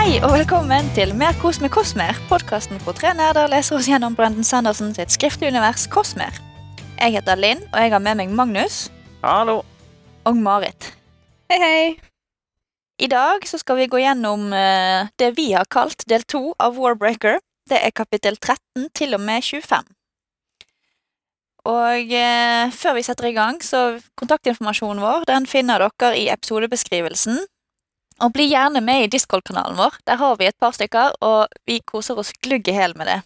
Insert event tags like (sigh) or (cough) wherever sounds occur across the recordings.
Hei og velkommen til Mer kos med Kosmer, podkasten hvor tre nerder leser oss gjennom Brendan Sandersen sitt skriftlige univers Kosmer. Jeg heter Linn, og jeg har med meg Magnus Hallo. og Marit. Hei, hei. I dag så skal vi gå gjennom uh, det vi har kalt del to av Warbreaker. Det er kapittel 13 til og med 25. Og uh, før vi setter i gang, så kontaktinformasjonen vår den finner dere i episodebeskrivelsen. Og bli gjerne med i Discord-kanalen vår. Der har vi et par stykker, og vi koser oss glugg i hæl med det.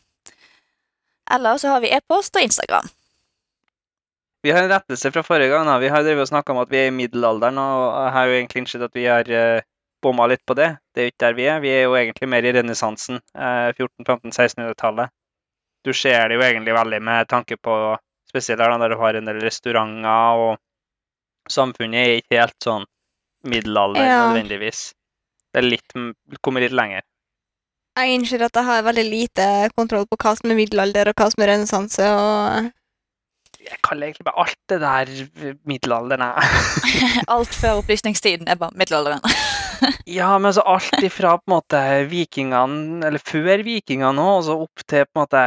Eller så har vi e-post og Instagram. Vi har en rettelse fra forrige gang. Da. Vi har drevet snakka om at vi er i middelalderen, og jeg har jo egentlig innsett at vi har uh, bomma litt på det. Det er jo ikke der vi er. Vi er jo egentlig mer i renessansen. Uh, 1400-1500-1600-tallet. Du ser det jo egentlig veldig med tanke på spesielt der du har en del restauranter, og samfunnet er ikke helt sånn middelalder Ja. nødvendigvis. Det er litt, kommer litt lenger. Jeg innser at jeg har veldig lite kontroll på hva som er middelalder, og hva som er renessanse, og Jeg kaller egentlig bare alt det der middelalderen. jeg. (laughs) Alt før opplysningstiden er bare middelalderen. (laughs) Ja, men altså alt ifra på en måte vikingene, eller før vikingene òg, og så opp til på en måte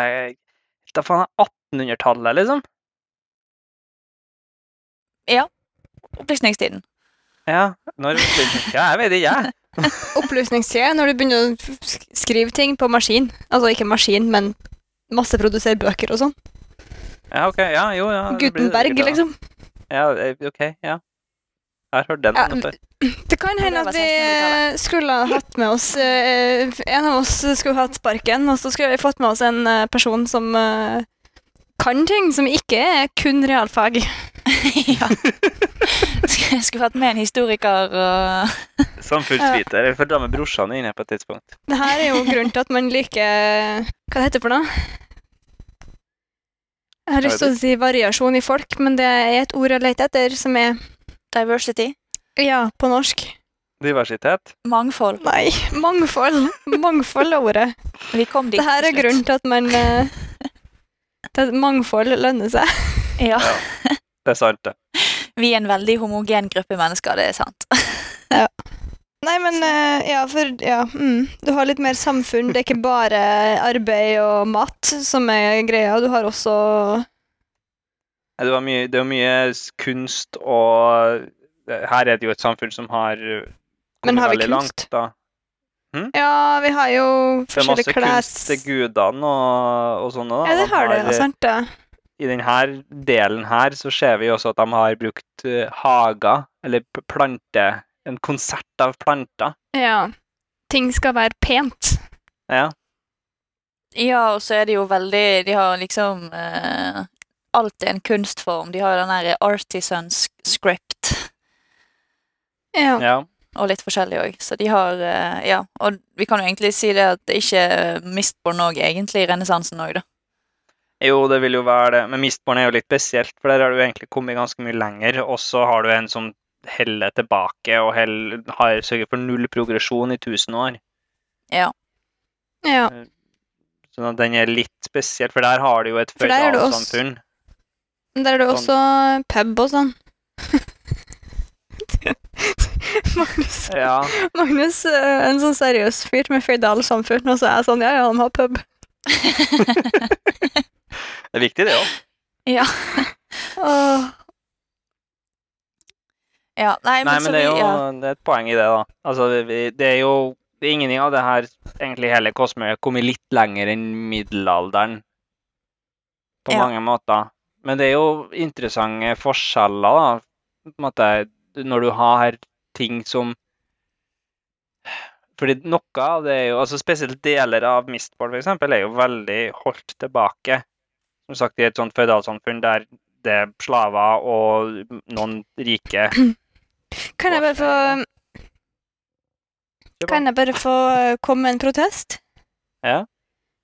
Da faen er 1800-tallet, liksom. Ja. Opplysningstiden. Ja, når Ja, jeg vet ikke, jeg. (laughs) opplysningstida når du begynner å skrive ting på maskin. Altså ikke maskin, men masseprodusere bøker og sånn. Ja, ok, ja, jo, ja. det det Gutenberg, sikkert, liksom. Ja, eh, ok, ja. Jeg har hørt den Ja, før. (clears throat) Det kan hende at vi 1600-tallet. skulle ha hatt med oss eh, En av oss skulle hatt sparken, og så skulle vi fått med oss en eh, person som kan ting som ikke er kun realfag. (laughs) ja. Skulle skulle hatt med en historiker og Samfunnsviter. Jeg får dra med brorsan her på et tidspunkt. Det her er jo grunnen til at man liker Hva det heter for noe? Jeg har lyst til å si variasjon i folk, men det er et ord jeg leter etter, som er diversity. Ja, på norsk. Diversitet. Mangfold. Nei, mangfold. Mangfold er ordet. Vi kom dit Det her er grunnen til at man eh, til at Mangfold lønner seg. Ja. (laughs) Det er sant, det. (laughs) Vi er en veldig homogen gruppe mennesker, det er sant. (laughs) Nei, men eh, ja, for ja, mm, du har litt mer samfunn. Det er ikke bare arbeid og mat som er greia. Du har også Det, var mye, det er mye kunst, og her er det jo et samfunn som har Men har vi kunst? langt, da. Ja, vi har jo Det er masse forskjellige kunst til gudene og, og sånne. da. Ja, det De har det. Er Sant det. I denne delen her så ser vi også at de har brukt eh, hager, eller plante, en konsert av planter. Ja. Ting skal være pent. Ja. Ja, og så er det jo veldig De har liksom eh, Alt er en kunstform. De har jo den derre artisan script Ja. ja. og litt forskjellig òg. Så de har eh, Ja. Og vi kan jo egentlig si det at det ikke er Mistborn òg egentlig i renessansen òg, da. Jo, det vil jo være det. Men Mistborn er jo litt spesielt, for der har du egentlig kommet ganske mye lenger. Og så har du en som heller tilbake og heller, har sørget for null progresjon i 1000 år. ja. ja. Sånn at den er litt spesiell, for der har du jo et For der er det også- føydalsamfunn. Men Der det Sånn. pub og sånn. (laughs) Magnus, Ja. Magnus er en sånn seriøs fyr med føydalsamfunn, og så er jeg sånn Ja, ja, de har pub. (laughs) Det er viktig, det òg. (laughs) Ja. Ja. Nei, men, Nei, men det er jo ja. det er et poeng i det, da. Altså, det, det er jo det er ingenting av det her egentlig hele Cosmo har kommet litt lenger enn middelalderen på Ja. mange måter. Men det er jo interessante forskjeller, da. På en måte, når du har ting som Fordi noe av det er jo altså Spesielt deler av Mistborn, eksempel, er jo veldig holdt tilbake. Som sagt, i et sånt føydalsamfunn der det er slaver og noen rike (clears throat) Kan jeg bare få Kan jeg bare få komme med en protest? Ja.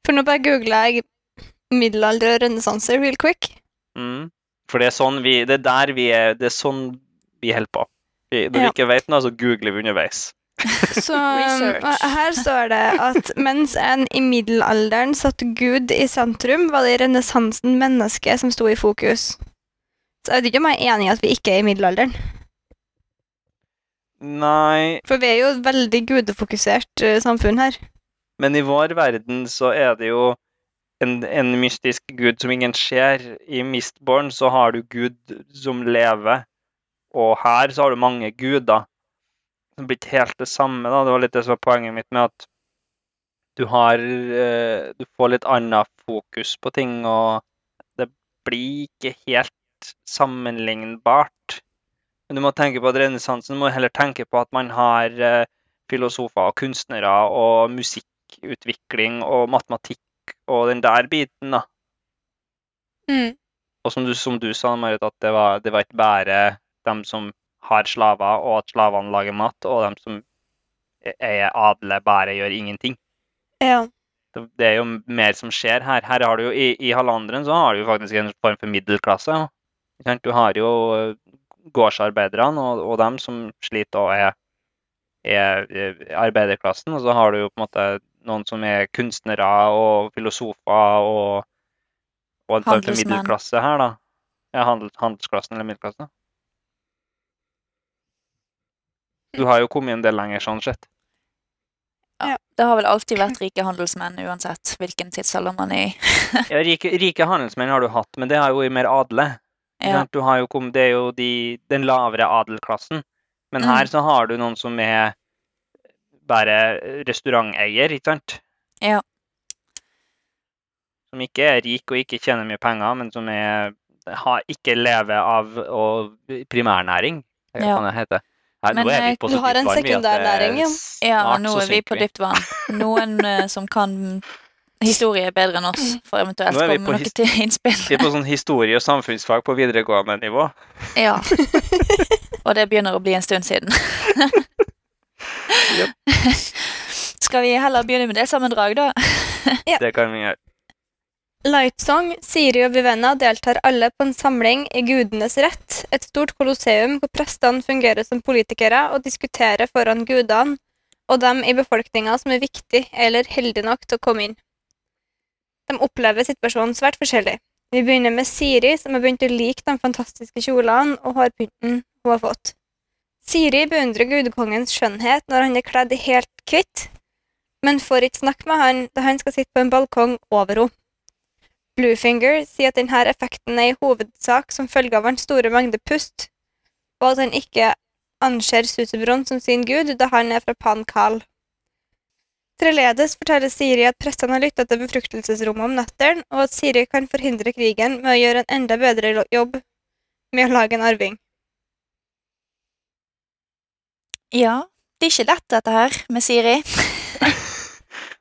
For nå bare googler jeg middelalder og renessanse real quick. Mm. For det er sånn vi Det er der vi er Det er sånn vi holder på. Når vi Ja. ikke vet noe, så googler vi underveis. (laughs) Så um, her står det at mens en i middelalderen satte Gud i sentrum, var det i renessansen mennesket som sto i fokus. Så jeg vet ikke om jeg er enig i at vi ikke er i middelalderen. Nei, For vi er jo et veldig gudefokusert eh, samfunn her. men i vår verden så er det jo en, en mystisk gud som ingen ser. I Mistborn så har du Gud som lever, og her så har du mange guder. Blir ikke helt det samme, da. Det var litt det som var poenget mitt med at du har eh, Du får litt annet fokus på ting, og det blir ikke helt sammenlignbart. Men du må tenke på at renessansen må heller tenke på at man har eh, filosofer og kunstnere og musikkutvikling og matematikk og den der biten, da. Mm. Og som du, som du sa, Marit, at det var, det var ikke bare dem som har slaver, og at slavene lager mat, og de som er adle, bare gjør ingenting. Ja. Det, er jo mer som skjer her. Her har du jo, I, i Hallanderen så har du jo faktisk en form for middelklasse. Du har jo eh, gårdsarbeiderne og, og dem som sliter og er, er, er arbeiderklassen, og så har du jo på en måte noen som er kunstnere og filosofer og, og en form for middelklasse her, da. Ja, handel, handelsklassen eller middelklassen. Du har jo kommet en del lenger, sånn sett. Ja. Det har vel alltid vært rike handelsmenn, uansett hvilken tidsalder man er i. (laughs) Ja, rike, rike handelsmenn har du hatt, men det har jo mer adle. Ja. sant? Du har jo kom, det er jo de, den lavere adelklassen. Men her Mm. så har du noen som er bare restauranteier, ikke sant? Ja. Som ikke er rik og ikke tjener mye penger, men som er, har, ikke lever av og primærnæring. Det Ja. kan det hete. Her, Men, nå er vi eh, på du har en sekundærnæring, ja. Ja, nå er vi på dypt vann. Noen (laughs) eh, som kan historie bedre enn oss, for eventuelt komme med noe til innspill. Vi er på sånn historie- og samfunnsfag på videregående nivå. Ja. (laughs) Og det begynner å bli en stund siden. (laughs) Skal vi heller begynne med det sammendrag, da? Ja. Det kan vi gjøre. Lightsong, Siri og Vivenna deltar alle på en samling i Gudenes rett, et stort kolosseum hvor prestene fungerer som politikere og diskuterer foran gudene og dem i befolkninga som er viktig eller heldig nok til å komme inn. De opplever situasjonen svært forskjellig. Vi begynner med Siri, som har begynt å like de fantastiske kjolene og hårpynten hun har fått. Siri beundrer gudekongens skjønnhet når han er kledd i helt hvitt, men får ikke snakke med han da han skal sitte på en balkong over henne. Bluefinger sier at denne effekten er i hovedsak som følge av hans store mengde pust, og at han ikke anser Susebron som sin gud da han er fra Pan Kal. Treledes forteller Siri at prestene har lytta til befruktelsesrommet om nettene, og at Siri kan forhindre krigen med å gjøre en enda bedre jobb med å lage en arving. Ja. Det er ikke lett, dette her, med Siri.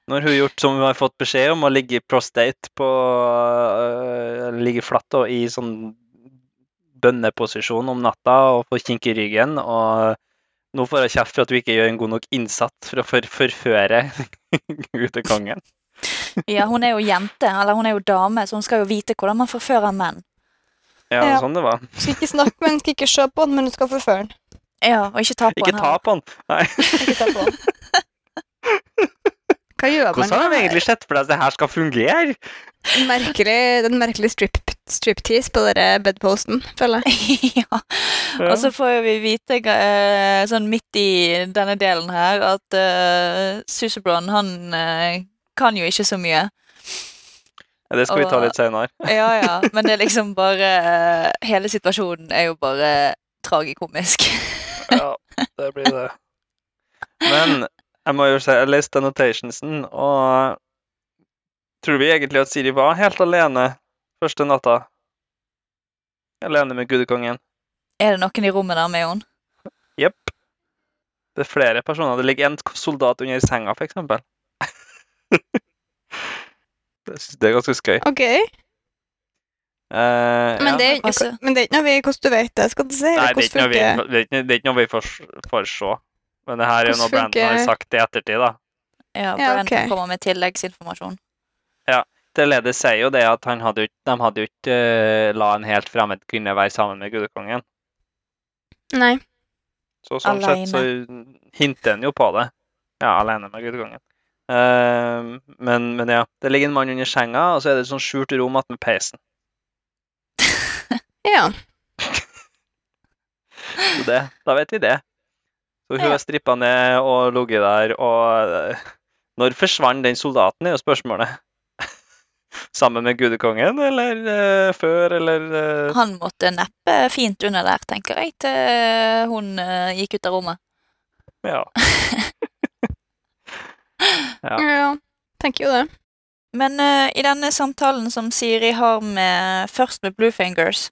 Nå har hun gjort som hun har fått beskjed om, å ligge i prostate på uh, Ligge flatt og i sånn bønneposisjon om natta og få kink i ryggen. Og nå får hun kjeft for at hun ikke gjør en god nok innsats for å for forføre (laughs) gudekongen. Ja, hun er jo jente, eller hun er jo dame, så hun skal jo vite hvordan man forfører menn. Ja, Ja. sånn det var. Skal ikke snakke med henne, skal ikke se på henne, men du skal forføre henne. Ja, og ikke ta på Ikke ta på henne, Nei. Ikke ta på han. (laughs) Hva gjør man? Hvordan har de egentlig sett for deg at det her skal fungere? Merkelig, den merkelige strip, striptease på dere bedposten, føler jeg. (laughs) ja. Og så får vi vite eh, sånn midt i denne delen her at uh, Susebron, han eh, kan jo ikke så mye. Ja, det skal vi ta litt senere. (laughs) Ja, ja, (laughs) men det er liksom bare Hele situasjonen er jo bare tragikomisk. Ja, det blir det. Men jeg må jo si, jeg leste annotationsen, og tror vi egentlig at Siri var helt alene første natta? Alene med gudekongen? Er det noen i rommet der med henne? Jepp. Det er flere personer. Det ligger en soldat under senga, for eksempel. (laughs) Det er ganske skøy. Ok, Uh, men ja. det, er ikke- altså- men det er ikke noe vi hvordan du vet det, skal du si? Nei, det er ikke noe vi, det er ikke, det er ikke noe vi får, får se. Men det her er jo noe Brandon har sagt i ettertid, da. Ja, Ja, Brandon kommer med tilleggsinformasjon. Ja. Det ledet sier jo det at han hadde de hadde jo ikke uh, la en helt fremmed kvinne være sammen med gudekongen. Nei. Så sånn sett så hinter han jo på det. Ja, alene med gudekongen. Uh, men, men ja, det ligger en mann under senga, og så er det et sånt skjult rom attmed peisen. Ja. (laughs) Så det, da vet vi det. For hun Ja. har strippa ned og ligget der, og eh, Når forsvant den soldaten, er jo spørsmålet. (laughs) Sammen med gudekongen, eller uh, før, eller uh... Han måtte neppe fint under der, tenker jeg, til hun uh, gikk ut av rommet. Ja. (laughs) (laughs) Ja. Ja, tenker jo det. Men eh, i denne samtalen som Siri har med, først med Bluefingers,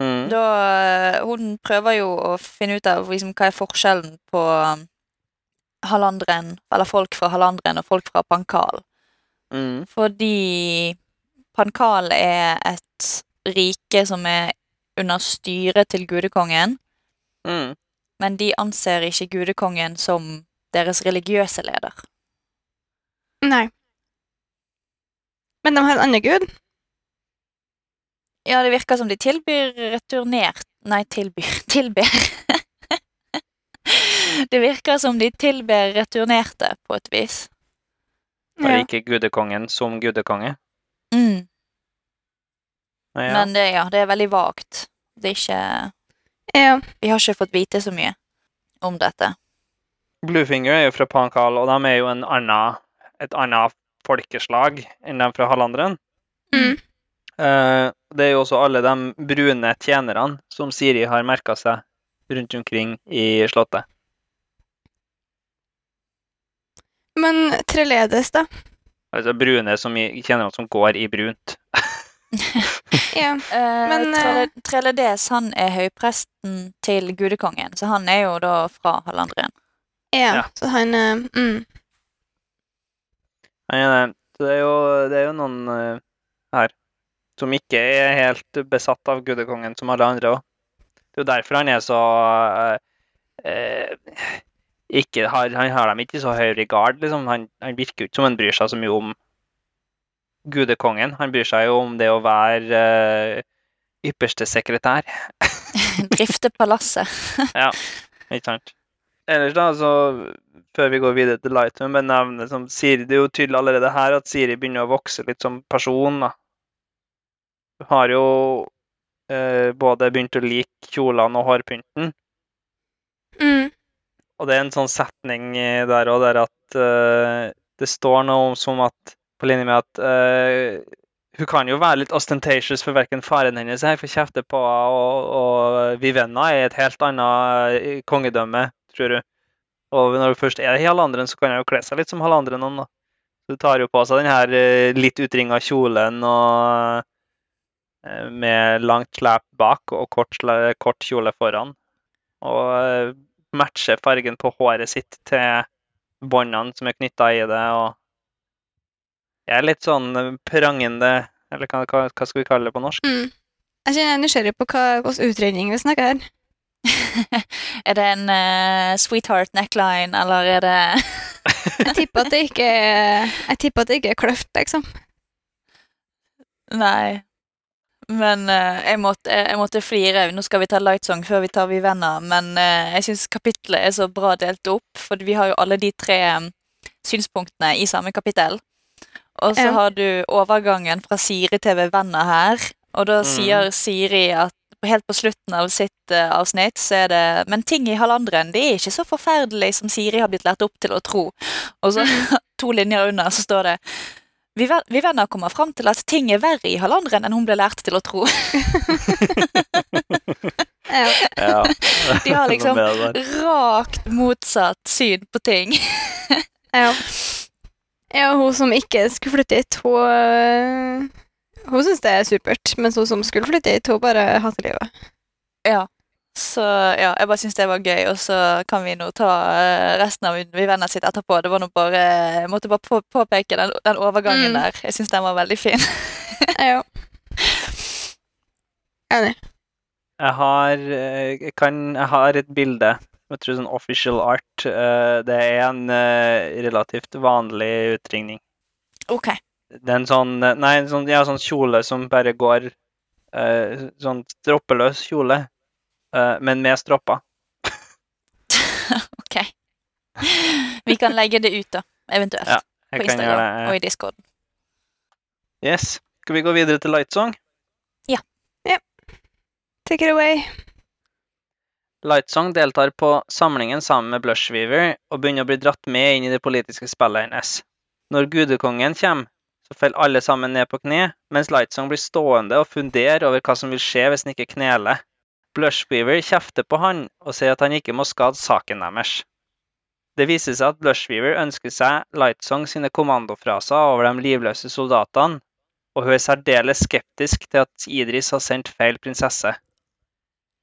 Mm. da eh, Hun prøver jo å finne ut av liksom, hva er forskjellen på um, Halandren, eller folk fra Halandren og folk fra Pankal. Mm. Fordi Pankal er et rike som er under styret til gudekongen, Mm. men de anser ikke gudekongen som deres religiøse leder. Nei. Men de har en annen gud. Ja, det virker som de tilbyr returnert Nei, tilbyr (laughs) Tilber. det virker som de tilber returnerte, på et vis. Bare Ja. ikke gudekongen som gudekonge. Mm. Ja, ja. Men det, ja, det er veldig vagt. Det er ikke ja. Vi har ikke fått vite så mye om dette. Bluefinger er jo fra Pankal, og de er jo en annen, et annet folkeslag enn de fra Hallanderen. Mm. Eh, det er jo også alle de brune tjenerne som Siri har merka seg rundt omkring i slottet. Men Treledes, da? Altså brune som i, tjenere som går i brunt. (laughs) Ja. (laughs) Eh, Men, uh, Treledes han er høypresten til gudekongen, så han er jo da fra Hallandrien. ja. Ja. Så han mm. er det. Så det er jo, det er jo noen uh, her som ikke er helt besatt av gudekongen som alle andre òg. Det er jo derfor han er så eh, eh, ikke har, Han har dem ikke så høy regard, liksom. Han, han virker jo ikke som han bryr seg så mye om gudekongen. Han bryr seg jo om det å være eh, ypperste sekretær. (laughs) Drifte palasset. (laughs) Ikke sant? Ellers da, så før vi går videre til Lightroom, nevne som Siri, det er jo tydelig allerede her at Siri begynner å vokse litt som person. da. Har jo eh, både begynt å like kjolene og hårpynten. Mm. Og det er en sånn setning eh, der òg, der at eh, det står noe som at På linje med at eh, hun kan jo være litt ostentatious for verken faren hennes her får kjefte på henne, og, og Vivenna er et helt annet eh, kongedømme, tror du. Og når du først er i halvandren, så kan hun jo kle seg litt som halvandren. Du da. Så hun tar jo på seg den her eh, litt utringa kjolen og eh, med langt slep bak og kort, kort kjole foran. Og eh, matcher fargen på håret sitt til båndene som er knytta i det. og Jeg er litt sånn eh, prangende Eller hva, hva, skal vi kalle det på norsk? Mm. Jeg er nysgjerrig på hva slags utredning vi snakker her. (laughs) er det en uh, sweetheart neckline, eller er det (laughs) Jeg tipper at det ikke er Jeg tipper at det ikke er kløft, liksom. Nei. Men uh, jeg, måtte, jeg måtte flire. Nå skal vi ta Lightsong før vi tar Vi venner, men uh, jeg syns kapittelet er så bra delt opp, for vi har jo alle de tre mm, synspunktene i samme kapittel. Og så Ja. har du overgangen fra Siri til Vi venner her, og da Mhm. sier Siri at helt på slutten av sitt uh, avsnitt så er det Men ting i halvandren det er ikke så forferdelig som Siri har blitt lært opp til å tro. Og så (laughs) to linjer under så står det vi, vi venner kommer fram til at ting er verre i Hallandren enn hun ble lært til å tro. (laughs) Ja. Ja. (laughs) De har liksom-. Rakt motsatt syn på ting. (laughs) Ja. ja, hun som ikke skulle flytte hit, hun øh, Hun syns det er supert, mens hun som skulle flytte hit, hun bare hater livet. Ja. Så ja, jeg bare syns det var gøy, og så kan vi nå ta eh, resten av Vi venner sitt etterpå. Det var nå bare Jeg måtte bare på, påpeke den, den overgangen Mm. der. Jeg syns den var veldig fin. Ja. (laughs) Enig. Jeg har, eh, jeg kan, jeg har et bilde. Jeg tror sånn official art. eh, Det er en relativt vanlig utringning. OK. Det er en sånn Nei, en sånn, ja, sånn kjole som bare går eh, Sånn stroppeløs kjole, men med stropper. (laughs) ok. Vi kan legge det ut, da. Eventuelt. Ja, på Instagram og i Discord. Yes. Skal vi gå videre til Lightsong? Ja. ja. Take it away. Lightsong deltar på samlingen sammen med Blushweaver og begynner å bli dratt med inn i det politiske spillet hennes. Når gudekongen kommer, så faller alle sammen ned på kne, mens Lightsong blir stående og fundere over hva som vil skje hvis han ikke kneler. Blushweaver kjefter på han og sier at han ikke må skade saken deres. Det viser seg at Blushweaver ønsker seg Lightsong sine kommandofraser over de livløse soldatene, og hun er særdeles skeptisk til at Idris har sendt feil prinsesse.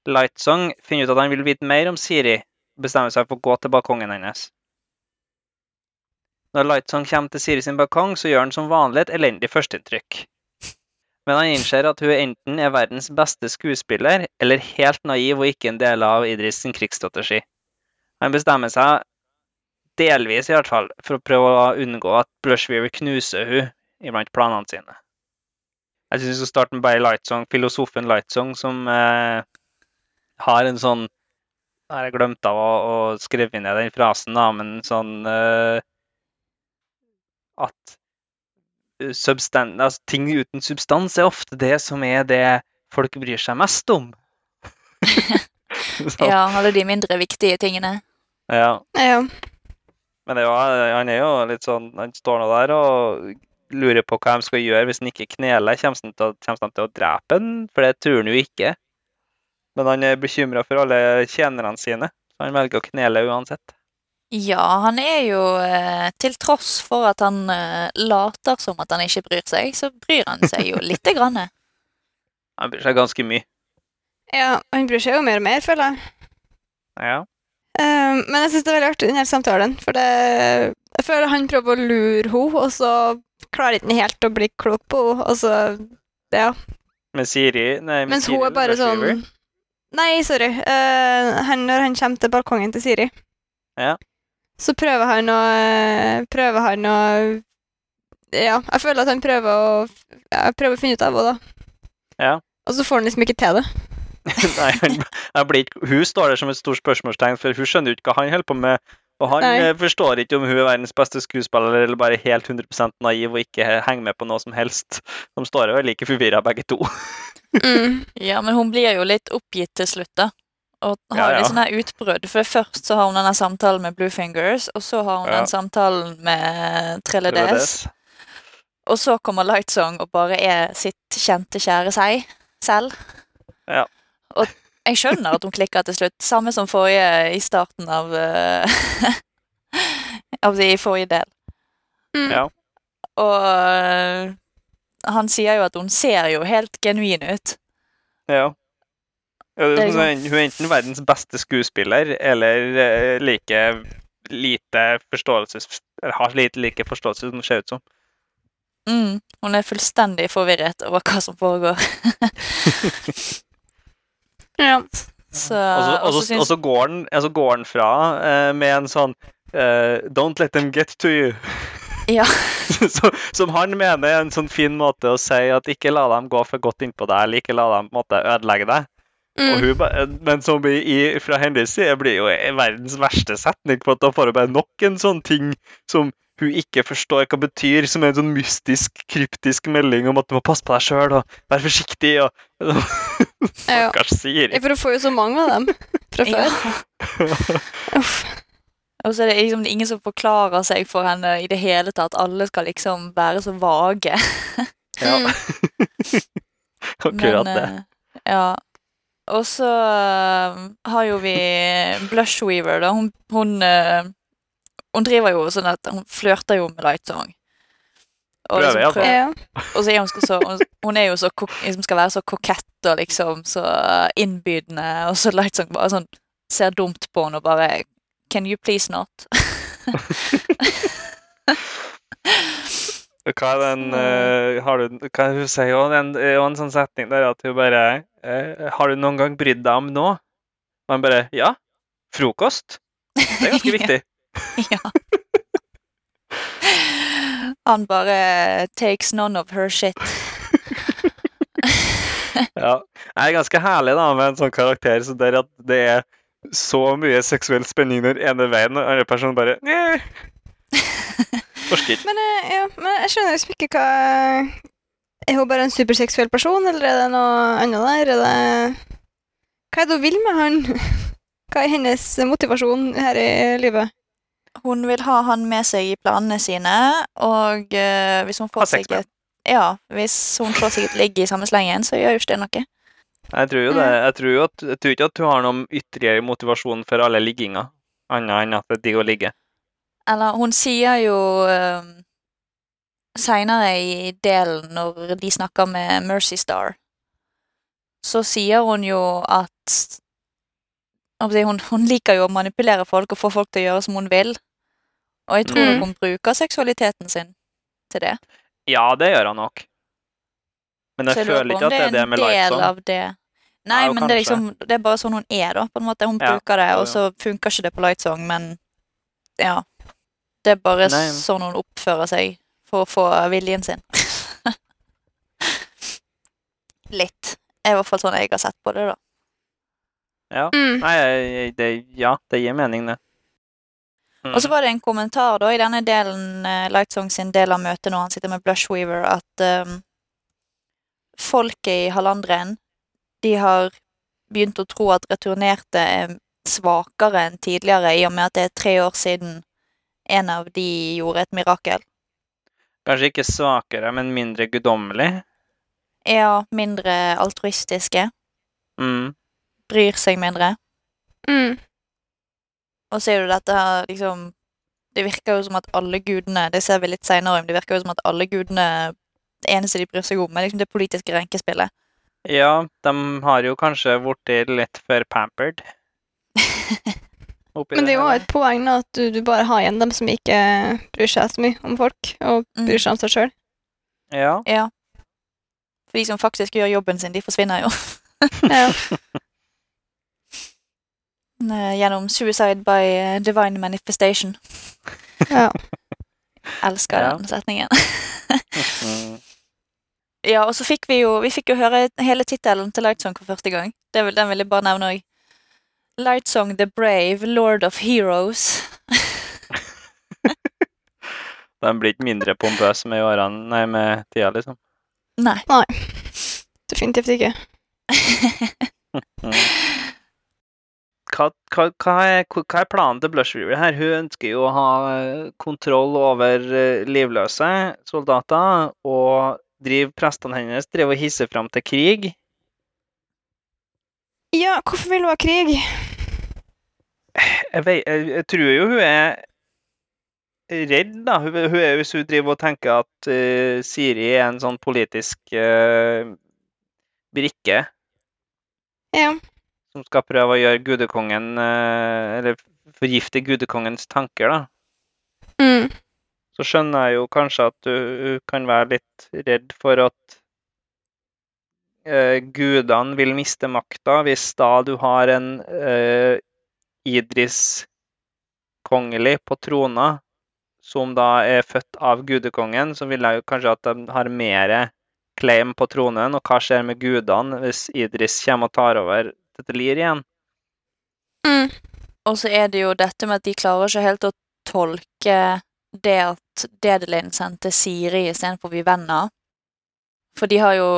Lightsong finner ut at han vil vite mer om Siri, og bestemmer seg for å gå til balkongen hennes. Når Lightsong kommer til Siri sin balkong, så gjør han som vanlig et elendig førsteinntrykk. Men han innser at hun enten er verdens beste skuespiller, eller helt naiv og ikke en del av Idris sin krigsstrategi. Han bestemmer seg, delvis i hvert fall, for å prøve å unngå at Blushweaver knuser hun iblant planene sine. Jeg syns skal starte med bare Lightsong, filosofen Lightsong, som eh, har en sånn Jeg har glemt av å, å skrive ned den frasen, da, men sånn eh, At substan altså, ting uten substans er ofte det som er det folk bryr seg mest om. (laughs) (laughs) Ja, alle de mindre viktige tingene. ja. Ja. Men det jo, han er jo litt sånn Han står nå der og lurer på hva de skal gjøre hvis han ikke kneler. Kommer han til, til å drepe han? For det tror han jo ikke. Men han er bekymra for alle tjenerne sine, så han velger å knele uansett. Ja, han er jo eh, Til tross for at han eh, later som at han ikke bryr seg, så bryr han seg jo (laughs) lite grann. Han bryr seg ganske mye. ja, han bryr seg jo mer og mer, føler jeg. Ja. Um, men jeg syns det er veldig artig, denne samtalen. For det, jeg føler han prøver å lure henne, og så klarer ikke han helt å bli klok på henne. Og så Ja. Men Siri nei, men Mens Siri hun er bare sånn Nei, sorry. Uh, han, når han kommer til balkongen til Siri, Ja. Så prøver han å Prøver han å Ja, jeg føler at han prøver å ja, prøver å finne ut av henne, da. Ja. Og så får han liksom ikke til det. (laughs) Nei, han, ikke, hun står der som et stort spørsmålstegn, for hun skjønner jo ikke hva han holder på med. Og han Nei. eh, forstår ikke om hun er verdens beste skuespiller eller bare helt 100 naiv og ikke henger med på noe som helst. De står jo like forvirra begge to. (laughs) Mm. Ja, men hun blir jo litt oppgitt til slutt, da. Og har Ja, ja. litt sånn her utbrudd. For først så har hun denne samtalen med Bluefingers, og så har hun Ja. den samtalen med Trille. Og så kommer Lightsong og bare er sitt kjente, kjære seg selv. Ja. Og jeg skjønner at hun klikker til slutt. Samme som forrige i starten av eh, Av de i forrige del. Mm. Ja. Og eh, han sier jo at hun ser jo helt genuin ut. Ja. Ja, det Det er sånn, hun er enten verdens beste skuespiller eller eh, like lite forståelse Eller har lite like forståelse som hun ser ut som. Mm, hun er fullstendig forvirret over hva som foregår. (laughs) Ja. Så, Og så, så går går han fra uh, med en sånn uh, Don't let them get to you. (laughs) Ja. Så, som han mener er en sånn fin måte å si at ikke la dem gå for godt innpå deg, eller ikke la dem måte, ødelegge deg. Og Mm. hun, ba- men som i, i, fra hennes side blir jo verdens verste setning, for at da får hun bare nok en sånn ting som hun ikke forstår hva betyr, som er en sånn mystisk, kryptisk melding om at du må passe på deg sjøl og være forsiktig. og (laughs) Ja. Stakkars Siri. For hun får jo så mange av dem fra før. (laughs) Uff. Og så er det liksom ingen som forklarer seg for henne i det hele tatt. Alle skal liksom være så vage. Ja, Mm. (laughs) akkurat Men, det. eh, Ja. Og så eh, har jo vi Blushweaver, da. Hun, hun, eh, hun driver jo sånn at hun flørter jo med Lightsong. Og, Prøver, liksom prøver, Ja. og så er hun, så, hun, hun er jo så liksom skal være så kokett og liksom så innbydende, og så Light Song bare sånn ser dumt på henne og bare Can you please not? (laughs) Hva er den uh, Har du Hva hun sier er jo en sånn setning der at hun bare eh, Har du noen gang brydd deg om noe? Og han bare Ja. Frokost? Det er ganske (laughs) viktig. ja. Han bare takes none of her shit. (laughs) Ja. Det er ganske herlig da med en sånn karakter så der at det er så mye seksuell spenning den ene veien, og den andre personen bare. (laughs) Forsker. Men, eh, ja, men jeg skjønner liksom ikke hva Er hun bare en superseksuell person, eller er det noe annet der? Er det Hva er det hun vil med han? (laughs) Hva er hennes motivasjon her i livet? Hun vil ha han med seg i planene sine, og uh, hvis hun får seg et Ja, hvis hun får seg et ligg i samme slengen, så gjør jo ikke det noe. Jeg tror jo det. Jeg tror, jo at, jeg tror ikke at hun har noen ytterligere motivasjon for alle ligginga, annet enn at det er digg å ligge. Eller hun sier jo uh, seinere i delen, når de snakker med Mercy Star, så sier hun jo at jeg hun, hun liker jo å manipulere folk og få folk til å gjøre som hun vil. Og jeg tror Mm. nok hun bruker seksualiteten sin til det. Ja, det gjør han nok. Men jeg lurer føler ikke at det er det med Lightson. det. Nei, Ja, men det er, liksom, det er bare sånn hun er, da. på en måte. Hun Ja, bruker det, og så funker ikke det på Lightsong, men ja. Det er bare Nei. sånn hun oppfører seg for å få viljen sin. (laughs) Litt. Det er i hvert fall sånn jeg har sett på det, da. Ja. Mm. Nei, det, ja, det gir mening, det. Mm. Og så var det en kommentar da i denne delen, eh, Lightsong sin del av møtet når han sitter med Blushweaver, at um, folket i Hallandren, de har begynt å tro at returnerte er svakere enn tidligere, i og med at det er tre år siden en av de gjorde et mirakel. Kanskje ikke svakere, men mindre guddommelig. Ja, mindre altruistiske, Mm. bryr seg mindre. Mm. Og så er jo dette her liksom Det virker jo som at alle gudene Det ser vi litt seinere, men det virker jo som at alle gudene Det eneste de bryr seg om, er liksom det politiske renkespillet. Ja, de har jo kanskje blitt litt for pampered. (laughs) Men det er jo et poeng da, at du, du bare har igjen dem som ikke bryr seg så mye om folk, og Mm. bryr seg om seg sjøl. Ja. Ja. For de som faktisk gjør jobben sin, de forsvinner jo. (laughs) Ja. (laughs) Eh, Gjennom suicide by eh, divine manifestation. ja. Elsker Ja. den setningen. (laughs) Ja, og så fikk vi jo Vi fikk jo høre hele tittelen til Lightsong for første gang. Det den vil jeg bare nevne òg. Lightsong the Brave, Lord of Heroes. (laughs) Den blir ikke mindre pompøs med årene, nei, med tida, liksom. Nei. Definitivt ikke. (laughs) Hva, hva, hva, er, hva er planen til Blush River her? Hun ønsker jo å ha eh, kontroll over eh, livløse soldater, og driver prestene hennes driver og hisser fram til krig. Ja, hvorfor vil hun ha krig? Jeg, vet, jeg, jeg tror jo hun er redd, da. Hun, hun er, hvis hun driver og tenker at uh, Siri er en sånn politisk uh, brikke Ja. som skal prøve å gjøre gudekongen uh, Eller forgifte gudekongens tanker, da. Mm. Så skjønner jeg jo kanskje at du, du kan være litt redd for at gudene vil miste makta hvis da du har en Idris kongelig på trona, som da er født av gudekongen, så vil jeg kanskje at de har mer claim på tronen. Og hva skjer med gudene hvis Idris kommer og tar over dette lir igjen? Mm. Og så er det jo dette med at de klarer ikke helt å tolke det at Dedelin sendte Siri istedenfor Vivenna. For de har jo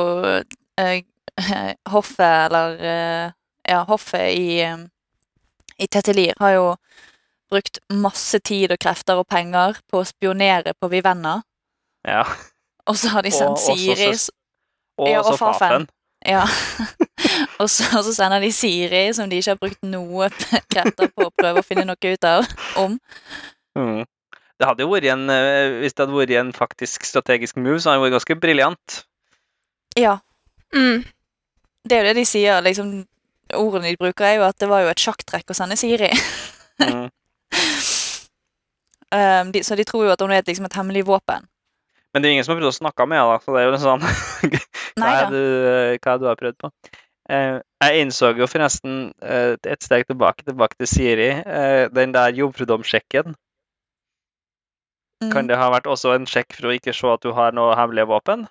eh, (laughs) Hoffet, eller eh, Ja, hoffet i, eh, i Tetelir har jo brukt masse tid og krefter og penger på å spionere på Vivenna. Ja. Og så har de sendt også Siri søs- Og Ja, og også Fafen. Fafen. Ja. (laughs) og, så, og så sender de Siri, som de ikke har brukt noe (laughs) krefter på å prøve å finne noe ut av om. Mm. Det hadde jo vært en, eh, Hvis det hadde vært en faktisk strategisk move, så hadde det vært ganske briljant. Ja, Mm. det er jo det de sier. liksom Ordene de bruker, er jo at det var jo et sjakktrekk å sende Siri. Mm. Um, (laughs) de, så de tror jo at hun er liksom et hemmelig våpen. Men det er ingen som har prøvd å snakke med henne, så det er jo en sånn (laughs) hva, er du, hva er du har prøvd på? Uh, jeg innså jo forresten uh, et steg tilbake, tilbake til Siri. uh, den der jomfrudomssjekken. Mm. Kan det ha vært også en sjekk for å ikke se at du har noe hemmelige våpen?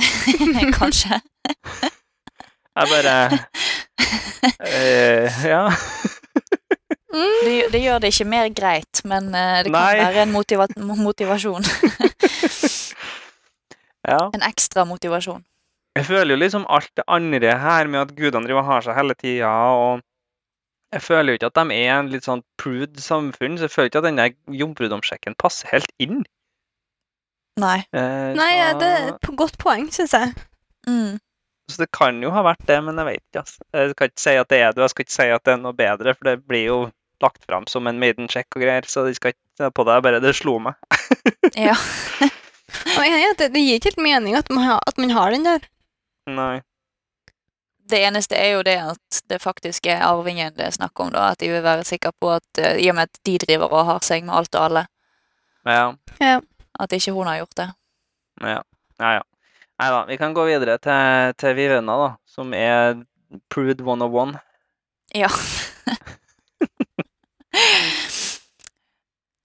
(laughs) Kanskje. Jeg bare eh, Ja. Det, det gjør det ikke mer greit, men eh, det kan Nei. være en motiva motivasjon. (laughs) ja. En ekstra motivasjon. Jeg føler jo liksom alt det andre her med at gudene driver og har seg hele tida, og Jeg føler jo ikke at de er en litt sånn prude samfunn, så jeg føler ikke at denne jomfrudomssjekken passer helt inn. Nei. Eh, Nei, så, det er et godt poeng, syns jeg. Mm. Så det kan jo ha vært det, men jeg vet ikke. Altså. Jeg skal ikke si at det er det, og jeg skal ikke si at det er noe bedre, for det blir jo lagt fram som en maiden-sjekk og greier, så de skal ikke se på det. Bare det slo meg. (laughs) Ja. Og jeg er enig i at det, det gir ikke helt mening at man, har, at man har den der. Nei. Det eneste er jo det at det faktisk er arvingen det er snakk om, da. At de vil være sikre på at eh, i og med at de driver og har seg med alt og alle, Ja. at ikke hun har gjort det. Ja. ja, ja. Nei da, vi kan gå videre til, til Vivenna, da, som er Prude 101. Ja. (laughs)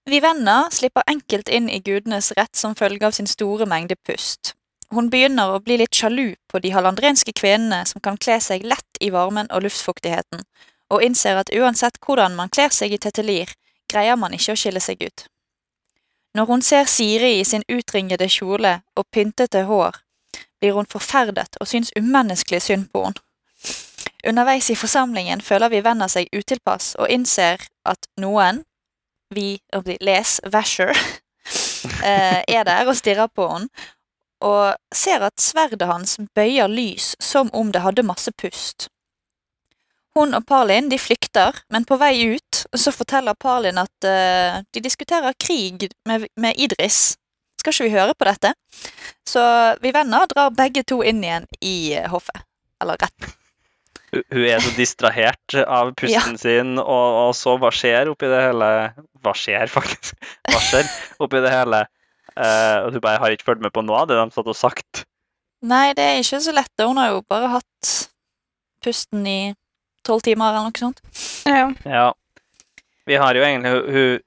Vivenna slipper enkelt inn i gudenes rett som følge av sin store mengde pust. Hun begynner å bli litt sjalu på de halandrenske kvinnene som kan kle seg lett i varmen og luftfuktigheten, og innser at uansett hvordan man kler seg i tetelir, greier man ikke å skille seg ut. Når hun ser Siri i sin utringede kjole og pyntete hår, blir hun forferdet og syns umenneskelig synd på henne. Underveis i forsamlingen føler vi venner seg utilpass og innser at noen, vi les Vasher, (laughs) eh, er der og stirrer på henne, og ser at sverdet hans bøyer lys som om det hadde masse pust. Hun og Palin de flykter, men på vei ut så forteller Palin at uh, de diskuterer krig med, med Idris. Skal ikke vi høre på dette? Så vi venner drar begge to inn igjen i hoffet. Eller retten. Hun er så distrahert av pusten sin, og, og så hva skjer oppi det hele Hva skjer, faktisk? Hva skjer oppi det hele? Uh, og hun bare har ikke fulgt med på noe av det de satt og sagt. Nei, det er ikke så lett. Hun har jo bare hatt pusten i tolv timer eller noe sånt. Ja. Ja. Vi har jo egentlig hun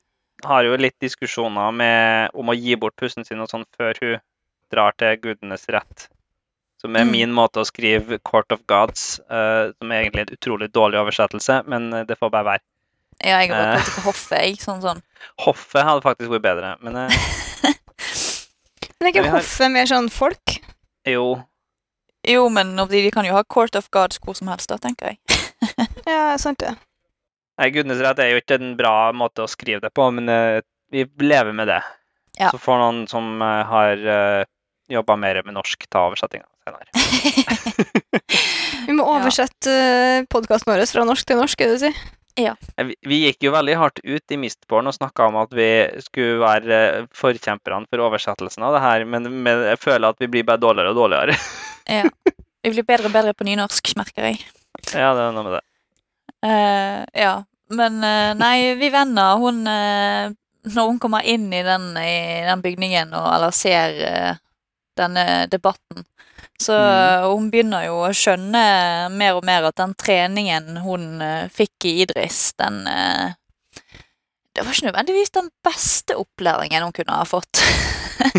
har jo litt diskusjoner med, om å gi bort pusten sin og sånn før hun drar til gudenes rett. Som er Mm. min måte å skrive 'Court of Gods', uh, som er egentlig en utrolig dårlig oversettelse, men eh, det får bare være. Ja, jeg har bare Eh. til hoffet. Jeg, sånn, sånn. Hoffet hadde faktisk vært bedre, men uh, (laughs) Men er ikke har- hoffet mer sånn folk? jo. Jo, men de de kan jo ha Court of Gods hvor som helst, da, tenker jeg. (laughs) Ja, sant det. Nei, gudenes rett er jo ikke en bra måte å skrive det på, men uh, vi lever med det. Ja. Så får noen som uh, har uh, jobba mer med norsk, ta oversettinga senere. (laughs) Vi må oversette uh, podkasten vår fra norsk til norsk, er det du sier? Ja. Vi, vi gikk jo veldig hardt ut i Mistborn og snakka om at vi skulle være eh, forkjemperne for oversettelsen av det her, men, men jeg føler at vi blir bare dårligere og dårligere. Ja. Vi blir bedre og bedre på nynorsk, merker jeg. ja, det er noe med det. Eh, ja, men eh, nei, vi venner, hun eh, Når hun kommer inn i den, i den bygningen, og, eller ser denne debatten, så Mm. hun begynner jo å skjønne mer og mer at den treningen hun fikk i Idris, den Det var ikke nødvendigvis den beste opplæringen hun kunne ha fått.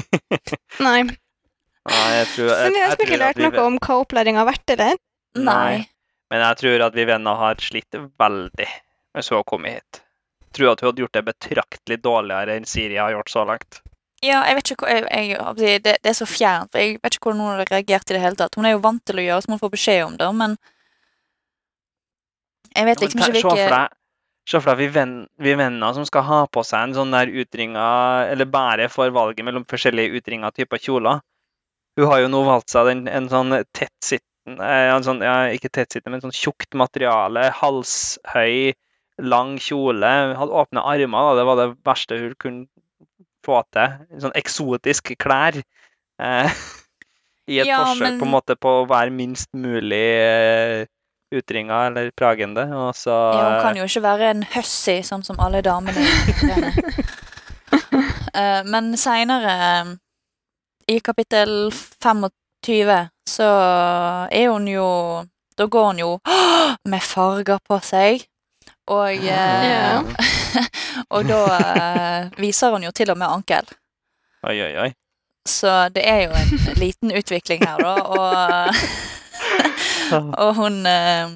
(laughs) Nei. Nei, jeg tror, jeg, jeg, jeg, har jeg spekulert noe om hva opplæringa har vært, eller? Nei. Men jeg tror at vi venner har slitt veldig med så å komme hit. Jeg tror at hun hadde gjort det betraktelig dårligere enn Siri har gjort så langt. Ja, jeg vet ikke hva jeg, jeg, det, det er så fjernt, for jeg vet ikke hvordan hun har reagert i det hele tatt. Hun er jo vant til å gjøre som hun får beskjed om det, men jeg vet liksom ikke for hvilke se for deg vi, venner som skal ha på seg en sånn der utringa Eller bare får valget mellom forskjellige utringa typer kjoler. Hun har jo nå valgt seg den, en sånn tettsittende eh, en sånn, ja, Ikke tettsittende, men sånn tjukt materiale. Halshøy, lang kjole. Hadde åpne armer, da. det var det verste hun kunne få til. Sånn eksotisk klær. Eh, (laughs) I et Ja, forsøk men- på en måte på å være minst mulig eh, utringa eller pragende. Og så ja, Hun kan jo ikke være en hussy, sånn som alle damene. (laughs) Eh, Men seinere, i kapittel 25, så er hun jo Da går hun jo med farger på seg. Og, eh, Ja. (laughs) og da eh, viser hun jo til og med ankel. Oi, oi, oi. Så det er jo en liten utvikling her, da. Og, (laughs) og hun eh,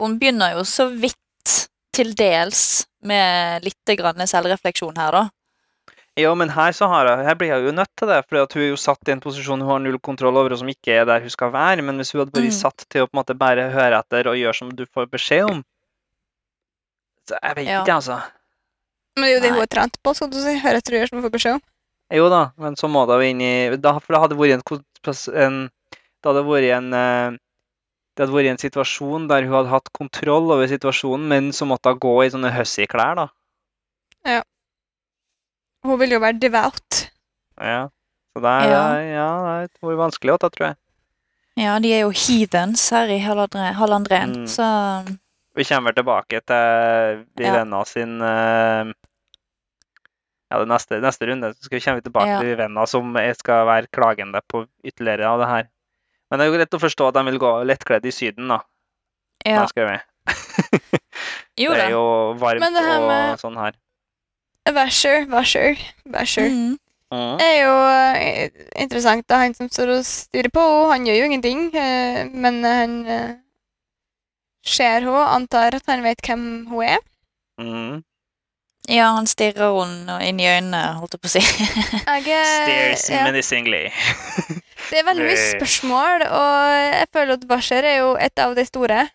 Hun begynner jo så vidt til dels med litt grann selvrefleksjon her, da. Jo, men her, så har jeg, her blir jeg jo nødt til det, for hun er jo satt i en posisjon hun har null kontroll over, og som ikke er der hun skal være. Men hvis hun hadde vært Mm. satt til å på en måte bare høre etter og gjøre som du får beskjed om, Så jeg vet Ja. ikke, altså. Men det er jo det hun er trent på, skal du si. Høre etter og gjøre som hun får beskjed om. Jo da, men så må det jo inn i da, For det hadde vært en, en Det hadde vært en eh, det hadde vært en situasjon der hun hadde hatt kontroll over situasjonen, men så måtte hun gå i sånne hussy-klær, da. Hun vil jo være devout. Ja. Så det er, Ja. ja, det er vanskelig, ta, tror jeg. Ja, de er jo heathens her i Hallandre- Hallandren, Mm. så Vi kommer tilbake til Vivenna sin uh, Ja, det neste, neste runde så skal vi komme tilbake Ja. til Vivenna, som skal være klagende på ytterligere av det her. Men det er jo lett å forstå at de vil gå lettkledd i Syden, da. ja. Ja. Skal vi. (laughs) Jo da. det er jo varmt det og sånn her. Vasher, Vasher, Vasher. Mm. Det er jo interessant. interessant, er Han som står og styrer på henne, han gjør jo ingenting. eh, Men han eh, ser henne, antar at han vet hvem hun er. Mm. Ja, han stirrer henne inn i øynene, holdt jeg på å si. (laughs) Stares ja, menacingly. det er veldig mye spørsmål, og jeg føler at Vasher er jo et av de store.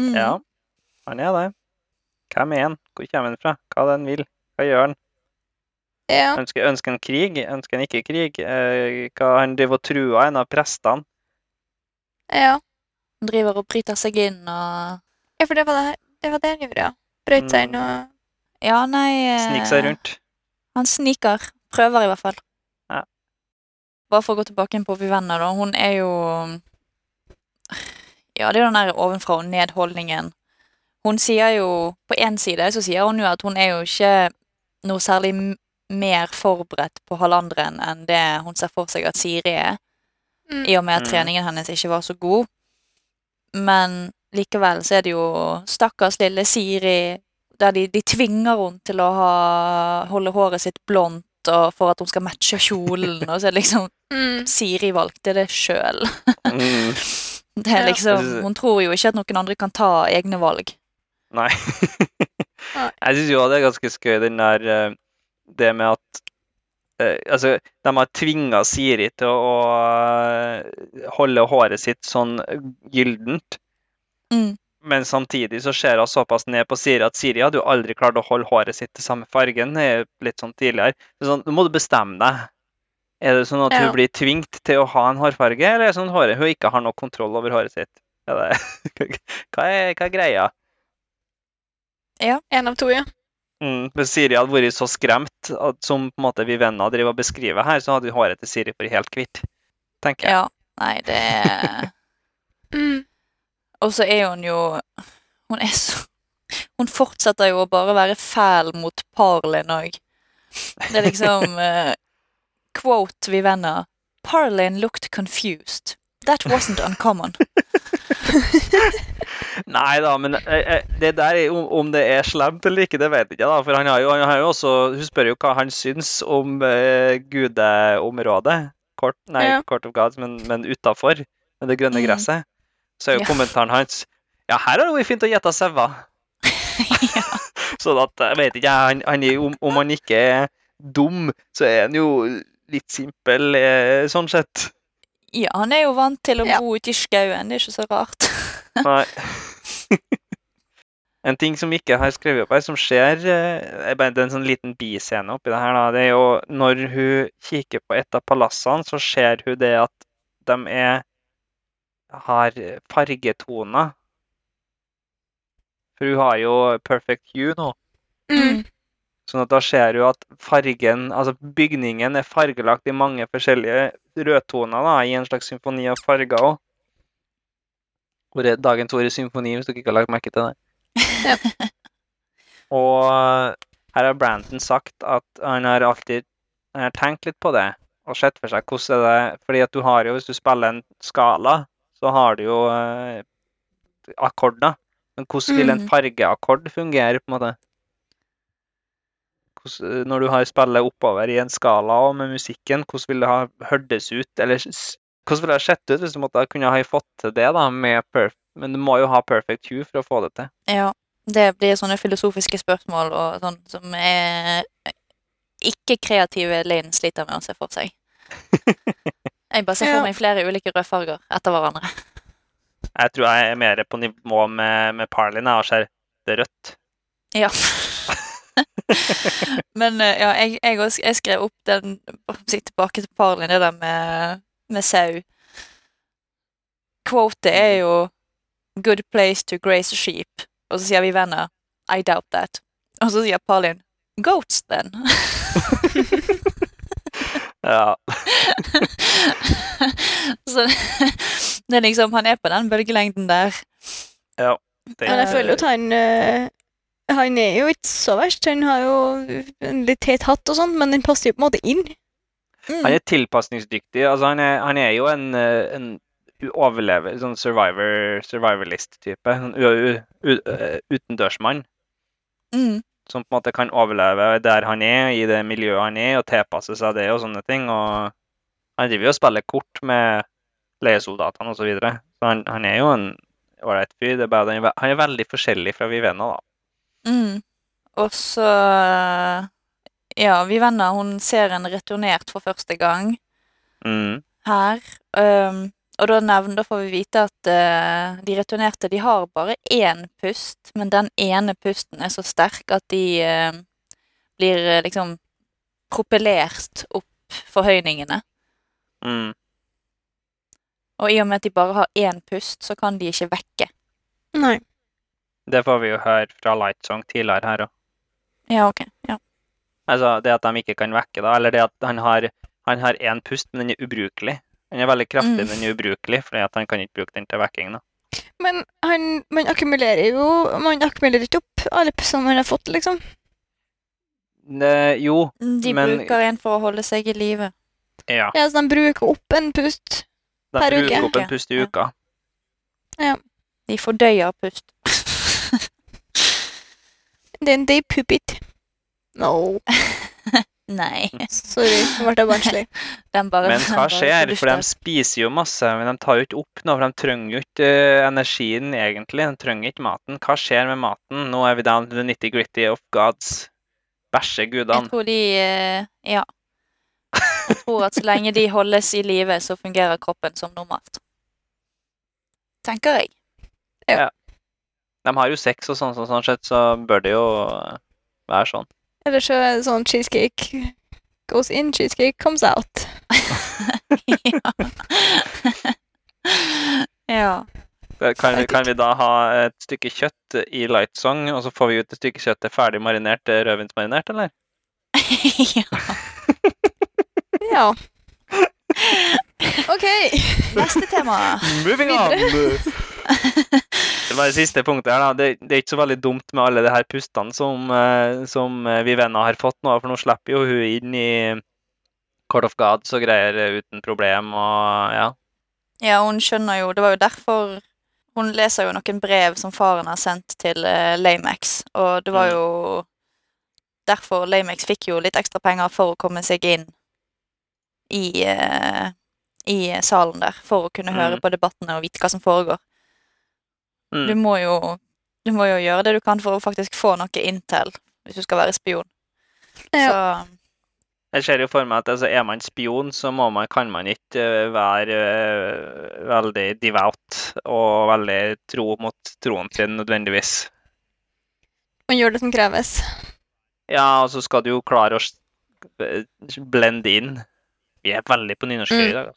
Mm. ja, han er det. Hvem er han? Hvor kommer han fra? Hva er det han vil? Hva gjør han? Ja. Ønsker, ønsker han krig? Ønsker han ikke krig? Eh, hva Han driver og truer en av prestene. ja. Han driver og bryter seg inn og Ja, for det var det, det, var det han gjorde, ja. Brøt seg inn og Ja, nei eh, Sniker seg rundt. Han sniker. Prøver, i hvert fall. Ja. Bare for å gå tilbake inn på Vivenna, da. Hun er jo Ja, det er den der ovenfra og ned-holdningen. Hun sier jo På én side så sier hun jo at hun er jo ikke noe særlig mer forberedt på halvandren enn det hun ser for seg at Siri er, mm. i og med at Mm. treningen hennes ikke var så god. Men likevel så er det jo stakkars lille Siri der de, de tvinger henne til å ha, holde håret sitt blondt og for at hun skal matche kjolen, og så er det liksom (laughs) Mm. Siri valgte det sjøl. Mm. (laughs) Det er liksom, hun tror jo ikke at noen andre kan ta egne valg. Nei. (laughs) Jeg syns jo det er ganske skøy, den der eh, Det med at eh, Altså, de har tvinga Siri til å eh, holde håret sitt sånn gyllent, Mm. men samtidig så ser hun såpass ned på Siri at Siri hadde jo aldri klart å holde håret sitt til samme fargen litt sånn tidligere. Sånn, Nå må du bestemme deg. Er det sånn at Ja. hun blir tvingt til å ha en hårfarge, eller er det sånn at håret, hun ikke har noe kontroll over håret sitt? Er det, (laughs) hva, er, hva er greia? En av to, ja. Mm, hvis Siri hadde vært så skremt at, som på en måte vi venner driver og beskriver her, så hadde jo håret til Siri vært helt hvitt. Tenker jeg. Ja. Nei, det (laughs) Mm. Og så er hun jo Hun er så Hun fortsetter jo å bare være fæl mot Parlin òg. Det er liksom uh, (laughs) Quote venner. Parlin looked confused. That wasn't uncommon. (laughs) Nei da, men eh, eh, det der er, om, det er slemt eller ikke, det vet jeg ikke. da, For han har jo, han har jo også, hun spør jo hva han syns om uh, gudeområdet. Kort, nei, Ja. Court of Gods, men, men utafor, med det grønne Mm. gresset. Så er jo Ja. kommentaren hans Ja, her er det jo fint å gjette sauer. (laughs) ja. (laughs) Sånn at jeg vet ikke, jeg, han, han er, om, om han ikke er dum, så er han jo litt simpel sånn sett. ja, han er jo vant til å Ja. bo ute i skauen. Det er ikke så rart. (laughs) Nei. (laughs) en ting som ikke har skrevet opp her, som skjer eh, er bare- Det er en sånn liten biscene oppi det her. da, Det er jo når hun kikker på et av palassene, så ser hun det at de er har fargetoner. For hun har jo perfect hue nå. Mm. Sånn at da ser du at fargen, altså bygningen er fargelagt i mange forskjellige rødtoner da, i en slags symfoni av farger òg. Dagens ord i symfoni, hvis dere ikke har lagt merke til det. Ja. (laughs) Og eh, her har Brandon sagt at han har alltid han har tenkt litt på det og sett for seg hvordan er det Fordi at du har jo, hvis du spiller en skala, så har du jo eh, akkorder. Men hvordan vil en Mhm. fargeakkord fungere, på en måte? Hvordan, når du har spillet oppover i en skala og med musikken, hvordan vil det ha hørtes ut? Eller hvordan ville det sett ut hvis du måtte kunne ha fått til det da, med perf Men du må jo ha perfect hue for å få det til. Ja, det blir sånne filosofiske spørsmål og sånn som er ikke kreative Linn sliter med å se for seg. (laughs) Jeg bare ser for meg flere ulike rødfarger etter hverandre. Jeg tror jeg er mer på nivå med, med Parlin. og ser det rødt. Ja. (laughs) Men eh, ja, jeg, jeg, også, jeg skrev opp den tilbake til Parlin, det der med, med sau. Quotet er jo 'good place to graze sheep', og så sier vi venner 'I doubt that'. Og så sier Parlin 'goats, then'. (laughs) Ja. (laughs) så det er liksom Han er på den bølgelengden der. det, Men jeg føler jo at han eh, Han er jo ikke så verst. Han har jo en litt teit hatt og sånt, men den passer jo på en måte inn. Mm. Han er tilpasningsdyktig. Altså, han, er, han er jo en, eh, en overlever, sånn survivor, survivalist-type. Eh, utendørsmann Mm. som på en måte kan overleve der han er, i det miljøet han er, og tilpasse seg det og sånne ting. Og han driver jo og spiller kort med leiesoldatene osv. Så, videre. så han, han er jo en ålreit fyr. Det er bare, at han er veldig forskjellig fra Vivenna, da. Mm. Og så Ja, vi venner, hun ser en returnert for første gang Mm. her. Um, og da, nevner, da får vi vite at uh, de returnerte de har bare én pust, men den ene pusten er så sterk at de uh, blir uh, liksom propellert opp forhøyningene. Mm. Og i og med at de bare har én pust, så kan de ikke vekke. Nei. Det får vi jo høre fra Lightsong tidligere her òg. Ja, ok. Ja. Altså det at de ikke kan vekke, da. Eller det at han har han har én pust, men den er ubrukelig. Den er veldig kraftig, Mm. men den er ubrukelig, fordi at han kan ikke bruke den til vekking. da. Men han, man akkumulerer jo Man akkumulerer ikke opp alle pustene man har fått, liksom. Ne, jo, De Men- bruker en for å holde seg i live. ja. Ja, så de bruker opp en pust. De Per bruker opp en pust i Ja. uka. De fordøyer pust. Then they poop it. No. (laughs) Nei. Sorry, nå ble jeg barnslig. (laughs) Bare, Men hva skjer? For de spiser jo masse, men de tar jo ikke opp noe, for de trenger jo ikke eh, energien egentlig. De trenger ikke maten. Hva skjer med maten? Nå er vi down to the nitty-gritty of gods. Bæsje Jeg tror de eh, Ja. Jeg tror at så lenge de holdes i live, så fungerer kroppen som normalt. Tenker jeg. Ja. De har jo sex og sånn, sånn, sånn sett, så bør det jo være sånn. Eller så er det sånn cheesecake goes in, cheesecake comes out. (laughs) ja. ja. Kan, vet kan vi da ha et stykke kjøtt i light song, og så får vi ut et stykke kjøtt ferdig marinert, eh, rødvinsmarinert, eller? (laughs) ja. Ja. (laughs) OK. Neste tema. Moving on! Det var det siste punktet her, da. Det, det er ikke så veldig dumt med alle de her pustene som, eh, som Vivenna vi venner har fått nå, for nå slipper jo hun inn i Court of Gods og greier eh, uten problem, og ja. Ja, hun skjønner jo Det var jo derfor Hun leser jo noen brev som faren har sendt til uh, Lamex, og det var Mm. jo derfor Lamex fikk jo litt ekstra penger for å komme seg inn i, uh, i salen der, for å kunne høre Mm. på debattene og vite hva som foregår. Mm. Du må jo du må jo gjøre det du kan for å faktisk få noe intel hvis du skal være spion. Ja. Så Jeg ser jo for meg at altså, er man spion, så må man, kan man ikke eh, være uh, veldig devout og veldig tro mot troen sin nødvendigvis. Man gjør det som kreves. Ja, og så skal du jo klare å eh, blende inn. Vi er veldig på nynorsk Mm. i dag,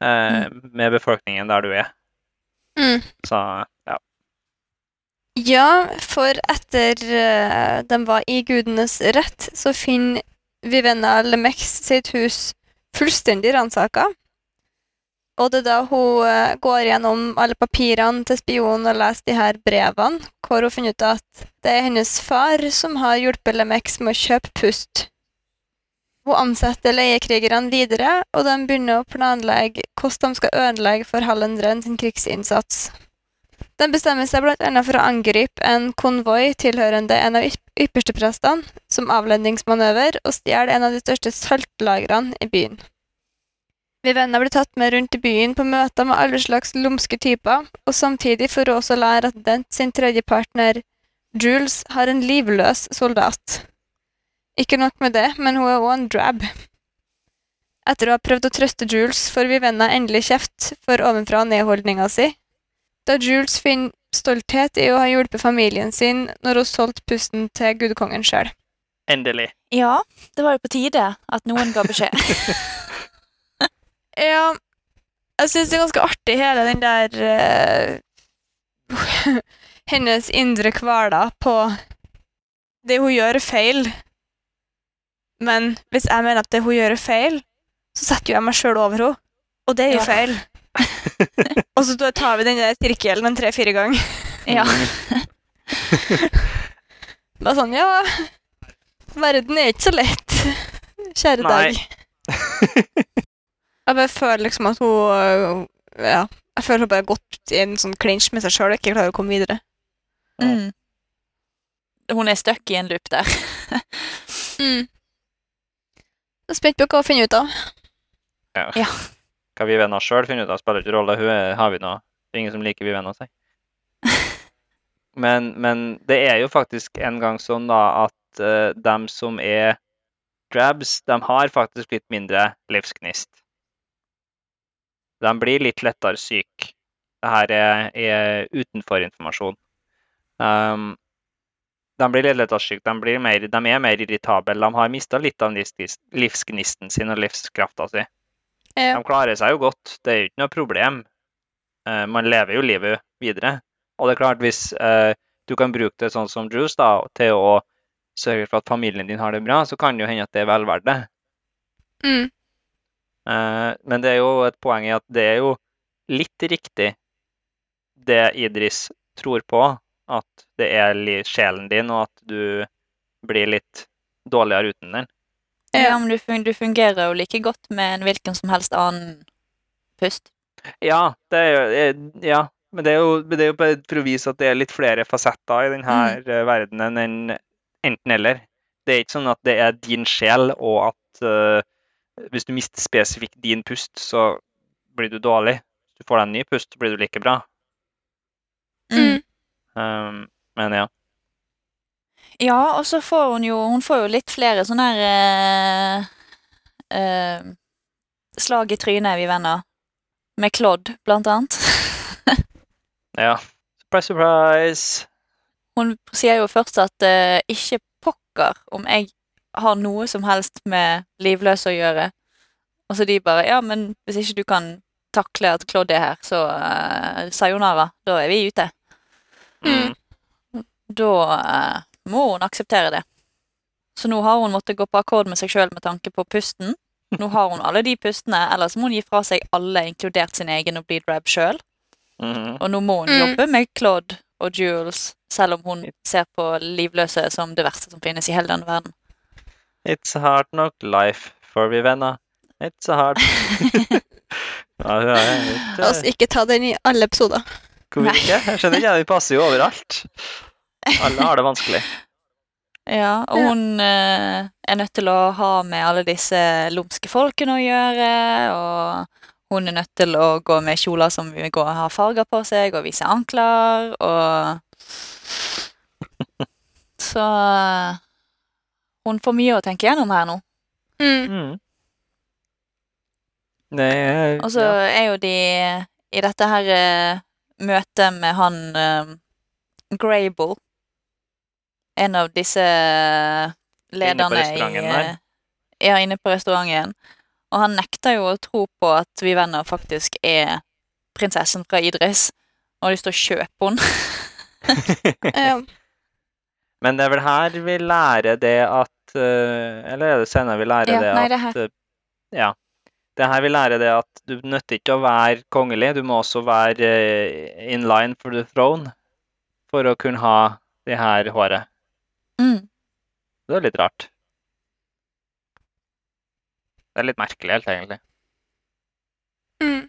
uh, mm. med befolkningen der du er. Mm. Så ja. For etter uh, de var i gudenes rett, så finner Vivenna Lemex sitt hus fullstendig ransaka. Og det er da hun uh, går gjennom alle papirene til spionen og leser de her brevene, hvor hun finner ut at det er hennes far som har hjulpet Lemex med å kjøpe pust. Hun ansetter leiekrigerne videre, og de begynner å planlegge hvordan de skal ødelegge for Hallendren sin krigsinnsats. De bestemmer seg annet for å angripe en konvoi tilhørende en av yp- yppersteprestene som avledningsmanøver og stjele en av de største saltlagrene i byen. Vivenna blir tatt med rundt i byen på møter med alle slags lumske typer, og samtidig får hun også lære at Dent sin tredje partner, Jules, har en livløs soldat. Ikke nok med det, men hun er også en drab. Etter å ha prøvd å trøste Jules, får Vivenna endelig kjeft for ovenfra og ned-holdninga si, da Jules finner stolthet i å ha hjulpet familien sin når hun solgte pusten til gudkongen sjøl. Endelig. Ja, det var jo på tide at noen ga beskjed. (laughs) Ja, jeg syns det er ganske artig, hele den der uh, (laughs) Hennes indre kvaler på det hun gjør, er feil. Men hvis jeg mener at det hun gjør, er feil, så setter jo jeg meg sjøl over henne. Og det er jo Ja. feil. Og så tar vi den der sirkelen en tre-fire ganger. Ja. (laughs) Bare sånn, ja Verden er ikke så lett. Kjære Nei. dag. Jeg bare føler liksom at hun øh, Ja. Jeg føler hun bare har gått i en sånn clinch med seg sjøl og ikke klarer å komme videre. Mm. Hun er stuck i en loop der. (laughs) Mm. Jeg er spent på hva hun finner ut av. Ja. Ja. Hva vi venner sjøl finner ut av, spiller ikke rolle. Hun er, har vi noe. Det er ingen som liker vi venner seg. (laughs) Men, men det er jo faktisk en gang sånn da at uh, dem som er drabs, de har faktisk litt mindre livsgnist. De blir litt lettere syke. Dette er, er utenfor informasjon. Um, de blir litt lettere syke, de, blir mer, de er mer irritable. De har mista litt av livsgnist- livsgnisten sin og livskrafta si. Ja. De klarer seg jo godt, det er jo ikke noe problem. Eh, man lever jo livet videre. Og det er klart, hvis eh, du kan bruke det sånn som Juice da, til å sørge for at familien din har det bra, så kan det jo hende at det er vel verdt det. Mm. Eh, men det er jo et poeng i at det er jo litt riktig det Idris tror på, at det er sjelen din, og at du blir litt dårligere uten den. Ja, men du, fun du fungerer jo like godt med en hvilken som helst annen pust. Ja, det er, jo- eh, ja, men det er jo, det er jo for å vise at det er litt flere fasetter i denne mm. verdenen enn enten-eller. Det er ikke sånn at det er din sjel, og at uh, hvis du mister spesifikt din pust, så blir du dårlig. Hvis du får deg en ny pust, så blir du like bra. Mm. Um, men ja. Ja, og så får hun jo Hun får jo litt flere sånne her eh, eh, slag i trynet, vi venner. Med Claude, blant annet. (laughs) ja. Surprise, surprise. Hun sier jo først at eh, ikke pokker om jeg har noe som helst med livløse å gjøre. Og så de bare Ja, men hvis ikke du kan takle at Claude er her, så uh, sayonara. Da er vi ute. Mm. Da eh, må hun akseptere det. Så nå har hun måttet gå på akkord med seg sjøl med tanke på pusten. Nå har hun alle de pustene, ellers må hun gi fra seg alle, inkludert sin egen, og bli drab sjøl. Mhm. Og nå må hun Mm. jobbe med Claude og Jules, selv om hun ser på livløse som det verste som finnes i hele denne verden. It's a hard knock life for vi venner. It's a hard (laughs) ja, hun er litt, La oss ikke ta den i alle episoder. Hvorfor ikke? Jeg skjønner ikke, de passer jo overalt. Alle har det vanskelig. (laughs) Ja, og hun eh, er nødt til å ha med alle disse lumske folkene å gjøre, og hun er nødt til å gå med kjoler som vil gå ha farger på seg, og vise ankler, og (laughs) Så eh, hun får mye å tenke gjennom her nå. Mm. Mm. Er Og så ja. er jo de i dette her uh, møtet med han uh, Grable, en av disse lederne i restauranten der. eh, Ja, inne på restauranten. Og han nekter jo å tro på at vi venner faktisk er prinsessen fra Idris. Og har lyst til å kjøpe henne. (laughs) Ja. Men det er vel her vi lærer det at eh, Eller er det senere vi lærer Ja, det nei, at det her. eh, Ja. Det er her vi lærer det at du nytter ikke å være kongelig, du må også være eh, in line for the throne for å kunne ha det her håret. Mm. Det er litt rart. Det er litt merkelig, helt egentlig. Mm.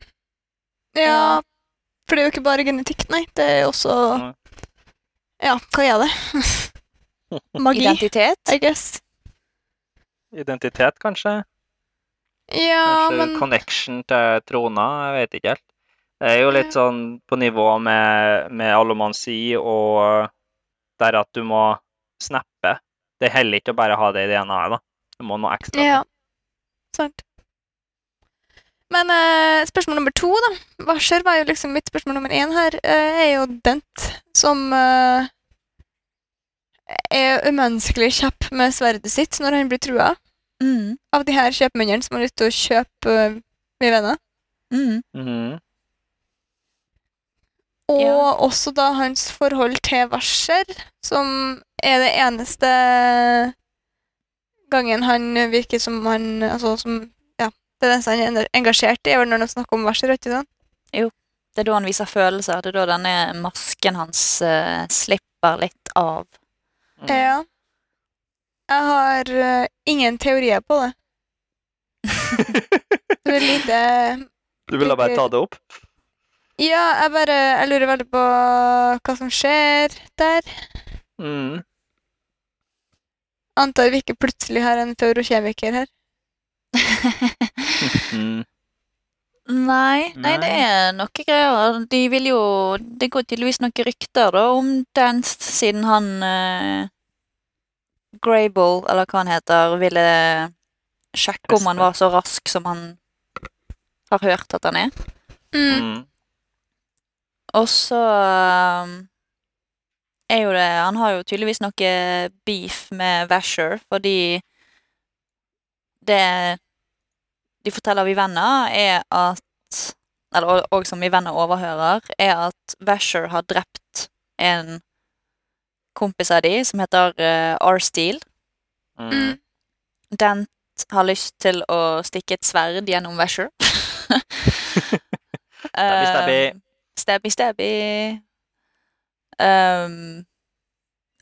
ja. For det er jo ikke bare genetikk, nei. Det er også. Ja, hva er det? (laughs) Magi, Identitet. I guess. Identitet, kanskje? Ja, Kanskje men connection til trona? Jeg vet ikke helt. Det er jo litt sånn på nivå med, med allomansi og der at du må snappe. Det heller ikke å bare ha det i DNA-et, da. Du må noe ekstra. Ja. Sant. Men eh, spørsmål nummer to, da. Varsel var jo liksom mitt spørsmål nummer én her. eh, er jo Dent, som eh, er umenneskelig kjapp med sverdet sitt når han blir trua Mm. av de her kjøpmennene som har lyst til å kjøpe uh, mye venner. Mm. Mhm. Og Ja. også da hans forhold til Vasher, som er det eneste gangen han virker som han altså som, ja, Det eneste han er engasjert i, er vel når han snakker om Vasher. ikke sant? Jo. Det er da han viser følelser. Det er da denne masken hans uh, slipper litt av. Mm. Ja. Jeg har uh, ingen teorier på det. (laughs) Det er lite Du ville bare ta det opp? Ja, jeg bare Jeg lurer veldig på hva som skjer der. Mm. Antar vi ikke plutselig har en feurokjemiker her. Mm. Nei, nei, det er noe greier. De vil jo Det går tydeligvis noen rykter da om Dance, siden han uh, Grable, eller hva han heter, ville sjekke om han var så rask som han har hørt at han er. Mm. Og så um, er jo det Han har jo tydeligvis noe beef med Vasher, fordi det de forteller vi venner, er at Eller og som vi venner overhører, er at Vasher har drept en kompis av de som heter uh, R-Steel. Mm. Dent har lyst til å stikke et sverd gjennom Vasher. (laughs) (laughs) Stabby, stabby. Stabby, stabby. Um,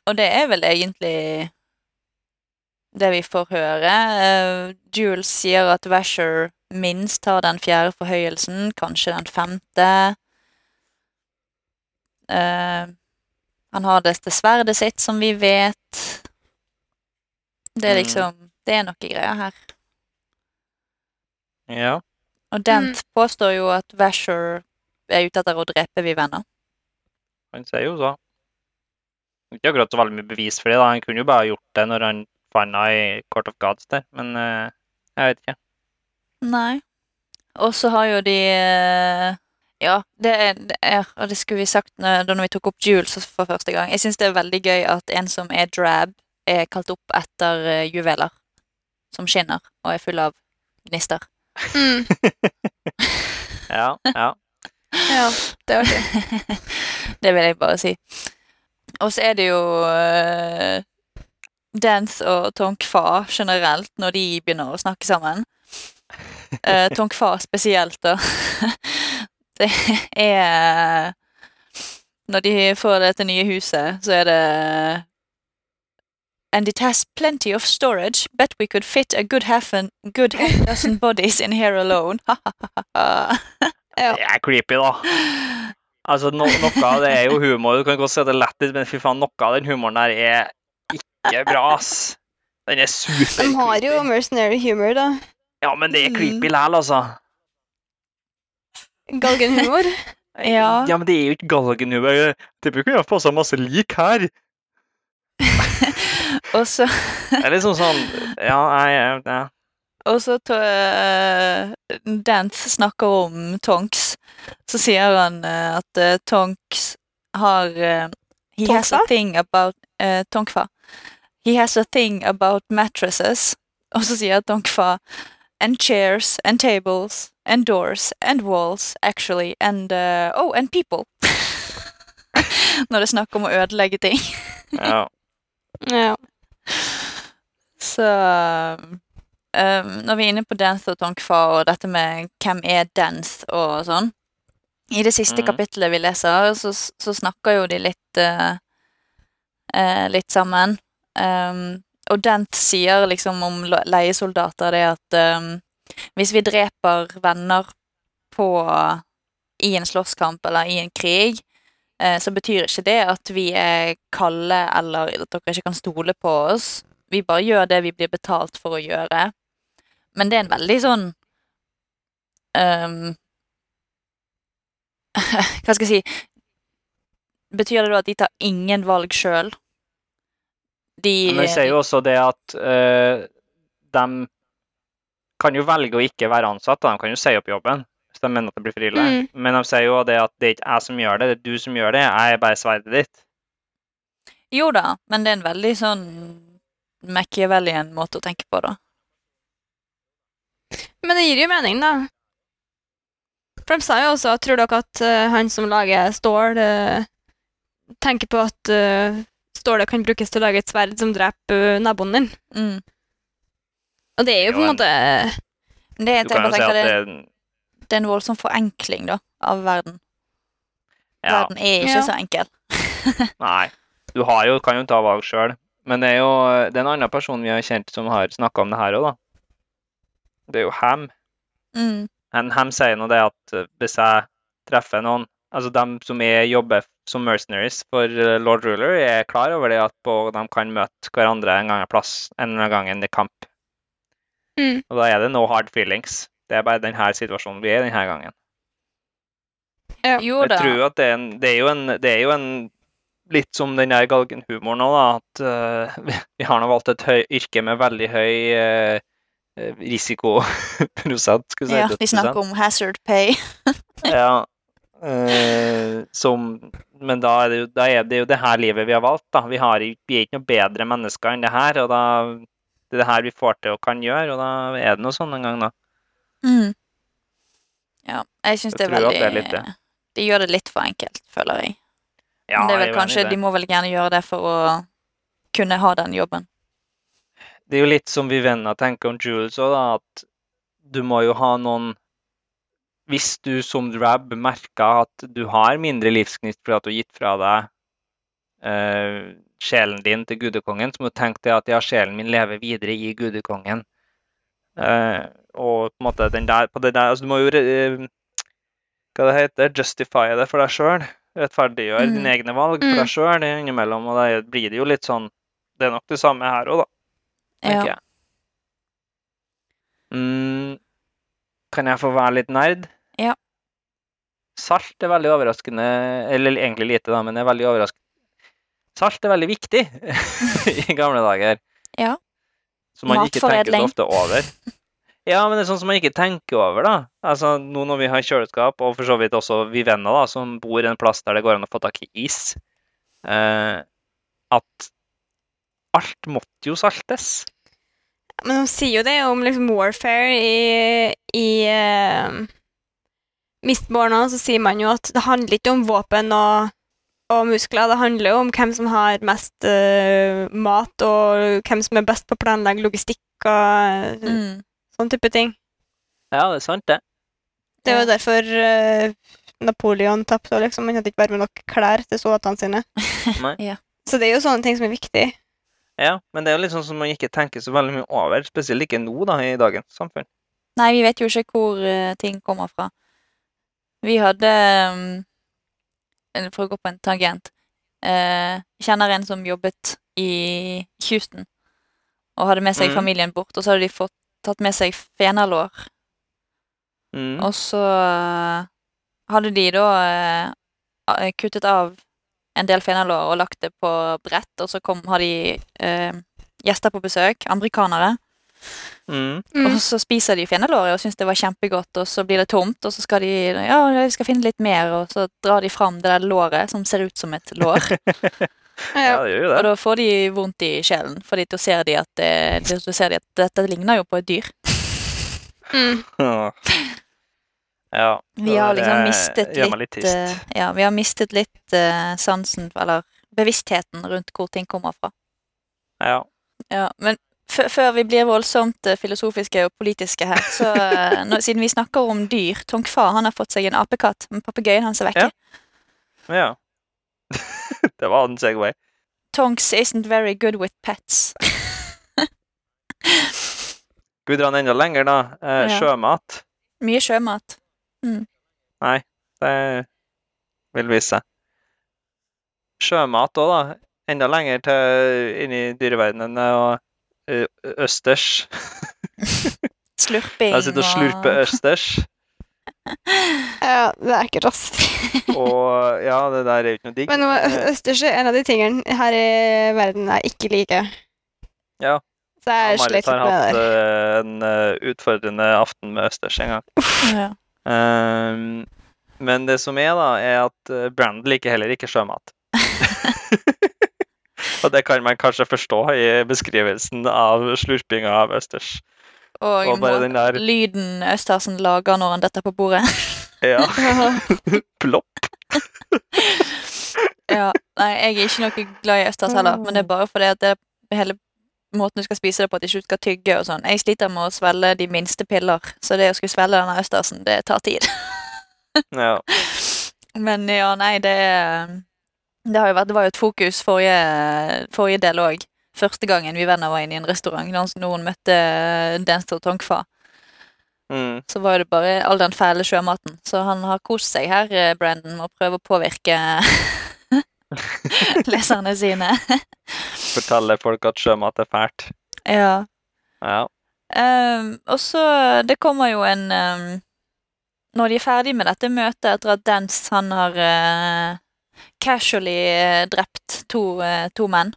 og det er vel egentlig det vi får høre. Uh, Jules sier at Vasher minst har den fjerde forhøyelsen, kanskje den femte. Uh, han har dette sverdet sitt, som vi vet. Det er Mm. liksom Det er noe greier her. Ja. Og Dent påstår jo at Vasher er ute etter å drepe vi venner. Han sier jo så. Ikke akkurat så veldig mye bevis for det. da. Han kunne jo bare gjort det når han fant henne i Court of Gods der, men uh, jeg vet ikke. Nei. Og så har jo de eh, Ja, det er, det er Og det skulle vi sagt når, da når vi tok opp Jules for første gang. Jeg syns det er veldig gøy at en som er drab, er kalt opp etter eh, juveler som skinner og er full av gnister. Mm. (laughs) Ja, ja. Ja, det er artig. (laughs) det vil jeg bare si. Og så er det jo uh, Dance og Tonk Fa generelt, når de begynner å snakke sammen. Uh, Tonk Fa spesielt, da. (laughs) det er Når de får dette nye huset, så er det And it has plenty of storage. Bet we could fit a good half, an, good half dozen bodies in here alone. Ja. Det er creepy, da. Altså, no, Noe av det er jo humor. Du kan godt si at det er lættis, men fy faen, noe av den humoren der er ikke bra, ass. Den er super De har jo mercenary humor, da. Ja, men det er creepy læl, altså. Galgenhumor. (laughs) Ja. ja, men det er jo ikke galgenhumor. Det bruker jo passa masse lik her. (laughs) Og så Det er liksom sånn Ja, jeg, ja. Og så Dance snakker om Tonks. Så sier han uh, at uh, Tonks har uh, He has a thing about uh, Tonkfa. He has a thing about mattresses. (laughs) Og så sier Tonkfa And chairs and tables and doors and walls, actually. And uh, Oh, and people. (laughs) Når det er snakk om å ødelegge ting. ja. Ja. (laughs) Så um, Når vi er inne på Dance og Tonkfa og dette med hvem er Dance og sånn I det siste mm. kapittelet vi leser, så, så snakker jo de litt uh, uh, Litt sammen. Um, og Dent sier liksom om leiesoldater det at um, hvis vi dreper venner på i en slåsskamp eller i en krig, eh, så betyr ikke det at vi er kalde eller at dere ikke kan stole på oss. Vi bare gjør det vi blir betalt for å gjøre. Men det er en veldig sånn um, (laughs) Hva skal jeg si Betyr det da at de tar ingen valg sjøl? De Men de sier jo også det at uh, de kan jo velge å ikke være ansatt. De kan jo si opp jobben hvis de mener at det blir frilag. Mm. Men de sier jo det at det er ikke jeg som gjør det, det er du som gjør det. Jeg er bare sverdet ditt. Jo da, men det er en veldig sånn Machiavellian måte å tenke på, da. Men det gir jo mening, da. For de sa jo også tror dere at uh, han som lager stål, uh, tenker på at uh, stålet kan brukes til å lage et sverd som dreper eh, naboen din. Mm. Og det er jo på en måte Men Det, jeg jo si det, det det er en voldsom forenkling da, av verden. ja, Verden er ikke Ja. så enkel. (laughs) Nei. Du har jo, kan jo ta valg sjøl. Men det er jo det er en annen person vi har kjent som har snakka om det her òg, da. Det er jo Ham. Mm. Men Ham sier nå det at eh, hvis jeg treffer noen Altså dem som er, jobber som mercenaries for eh, Lord Ruler, er klar over det at de kan møte hverandre en gang en plass, en eller annen gang i kamp. Mm. Og da er det no hard feelings. Det er bare denne situasjonen vi er i denne gangen. Ja. Jo Jeg tror at det er, en, det er jo en Det er jo en Litt som den der galgenhumoren òg, da. At uh, (laughs) vi har nå valgt et høy, yrke med veldig høy uh, risikoprosent. (laughs) Skulle si. Ja, vi snakker om hazard pay. (laughs) Ja. Uh, som Men da er, det jo, da er det jo det her livet vi har valgt, da. Vi, har, vi er ikke noe bedre mennesker enn det her, og da det er det her vi får til og kan gjøre, og da er det noe sånn en gang, da. Mm. Ja, jeg syns det er veldig det er litt det. De gjør det litt for enkelt, føler jeg. Ja, Men det er vel kanskje. De må vel gjerne gjøre det for å kunne ha den jobben. Det er jo litt som vi venner tenker om Jules òg, at du må jo ha noen Hvis du som drab merker at du har mindre livsgnist fordi at du har gitt fra deg eh, sjelen din til gudekongen, så må du tenke deg at ja, sjelen min lever videre i gudekongen. Eh, og på en måte den der, på det der altså Du må jo eh, hva det heter, justify det for deg sjøl. Rettferdiggjøre Mm. dine egne valg for Mm. deg sjøl innimellom. Og da blir det jo litt sånn Det er nok det samme her òg, da tenker Ja. jeg. Mm, kan jeg få være litt nerd? Ja. Salt er veldig overraskende, eller egentlig lite, da, men det er veldig overraskende. Salt er veldig viktig (laughs) i gamle dager. Ja. Som man ikke tenker så ofte over. Ja, men det er sånn som man ikke tenker over, da. Altså, Nå når vi har kjøleskap, og for så vidt også vi venner da, som bor en plass der det går an å få tak i is, eh, at alt måtte jo saltes. Men de sier jo det om liksom warfare i, i uh, Mistborn så sier man jo at det handler ikke om våpen og, og muskler, det handler jo om hvem som har mest uh, mat, og hvem som er best på å planlegge logistikk og Mm. sånn type ting. Ja, det er sant, det. Det er jo derfor eh, Napoleon tapte, liksom. Han hadde ikke bare med nok klær til soldatene sine. (laughs) ja. Så det er jo sånne ting som er viktig. Ja, men det er jo litt sånn som man ikke tenker så veldig mye over, spesielt ikke nå da, i dagens samfunn. Nei, vi vet jo ikke hvor uh, ting kommer fra. Vi hadde um, For å gå på en tangent uh, kjenner en som jobbet i Houston og hadde med seg mm. familien bort, og så hadde de fått tatt med seg fenalår. Mm. Og så eh, hadde de da uh, kuttet av en del fenalår og lagt det på brett, og så kom, har de eh, gjester på besøk, amerikanere. Mm. Mm. Og så spiser de fenalåret og syns det var kjempegodt, og så blir det tomt, og så skal de ja, de skal finne litt mer, og så drar de fram det der låret som ser ut som et lår. (laughs) Ja, Ja. det gjør det. og da får de vondt i sjelen, fordi da ser de at, det, ser de at dette ligner jo på et dyr. (laughs) Mm. Ja. Vi har liksom eh, mistet litt, litt eh. Ja, vi har mistet litt uh, sansen, eller bevisstheten rundt hvor ting kommer fra. Ja. Ja, men før- vi blir voldsomt uh, filosofiske og politiske her, så uh, nå, siden vi snakker om dyr Tonk Fa han har fått seg en apekatt, men papegøyen hans er vekke. ja. (laughs) det var en segway. Tonks isn't very good with pets. Skal vi dra den enda lenger, da? Eh, Ja. Sjømat. Mye sjømat. Det vil vise seg. Sjømat òg, da. Enda lenger til inn i dyreverdenen og østers. (laughs) Slurping Jeg sitter og slurper østers. (laughs) ja, det er ekkelt, ass. (laughs) Og ja, det der er jo ikke noe digg. Men Eh, østers er en av de tingene her i verden jeg ikke liker. Ja. Så jeg Marit slet har med det hatt eh, en eh, utfordrende aften med østers en gang. Ja. Ehm, men det som er, da, er at eh, Brandon liker heller ikke sjømat. (laughs) Og det kan man kanskje forstå i beskrivelsen av slurpinga av østers. Og, Og der lyden Østersen lager når han detter på bordet. (laughs) Ja, (laughs) plopp. ja. Nei, jeg er ikke noe glad i østers heller, men det er bare fordi at det hele måten du skal spise det på, at du ikke skal tygge og sånn. Jeg sliter med å svelge de minste piller, så det å skulle svelge denne østersen, det tar tid. (laughs) Ja. Men ja, nei, det Det, har jo vært, det var jo et fokus forrige, forrige del òg. Første gangen vi venner var inne i en restaurant, da noen møtte Denstor Tongfa, Mm. så var det bare all den fæle sjømaten. Så han har kost seg her, eh, Brandon, med å prøve å påvirke (laughs) (laughs) leserne sine. (laughs) Forteller folk at sjømat er fælt. ja. Ja. Um, og så Det kommer jo en um, Når de er ferdig med dette møtet etter at Dance han har uh, casually eh, drept to, uh, to menn,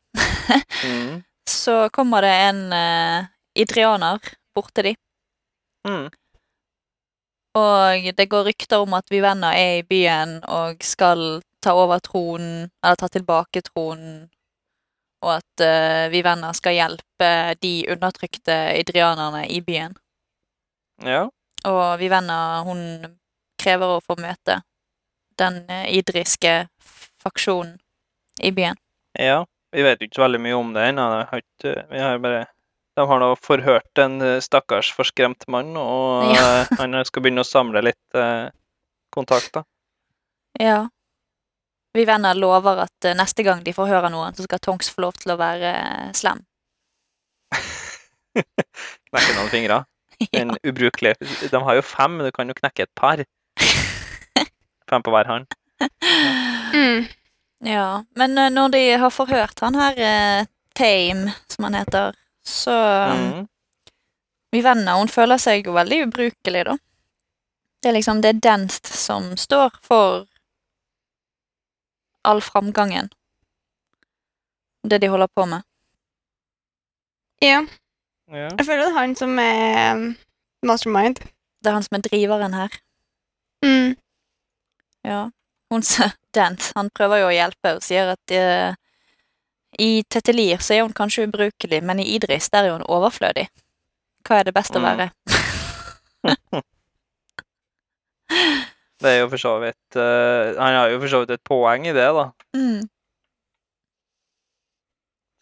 Mm. (laughs) så kommer det en uh, idrianer bort til de. Mm. Og det går rykter om at Vivenna er i byen og skal ta over tronen, eller ta tilbake tronen, og at uh, Vivenna skal hjelpe de undertrykte idrianerne i byen. Ja. Og Vivenna, hun krever å få møte den eh, idriske faksjonen i byen. ja. Vi vet ikke så veldig mye om det ennå. Vi har bare De har nå forhørt en eh, stakkars forskremt mann, og Ja. han skal begynne å samle litt eh, kontakter. Ja. Vivenna lover at eh, neste gang de får høre noen, så skal Tonks få lov til å være eh, slem. (laughs) Knekke noen fingre. (laughs) ja. En ubrukelig De har jo fem, du kan jo knekke et par. (laughs) Fem på hver hånd. Mm. Ja, men eh, når de har forhørt han her, Tame, som han heter, så Mm. Vivenna, hun føler seg jo veldig ubrukelig, da. Det er liksom det er Denst som står for all framgangen. Det de holder på med. Ja. Ja. Jeg føler det er han som er um, mastermind. Det er han som er driveren her. Mm. Ja. Hun (laughs) Dent, han prøver jo å hjelpe og sier at eh, i Tetelir så er hun kanskje ubrukelig, men i Idris der er hun overflødig. Hva er det best å Mm. (laughs) (laughs) Det er jo for så vidt uh, Han har jo for så vidt et poeng i det, da. Mm.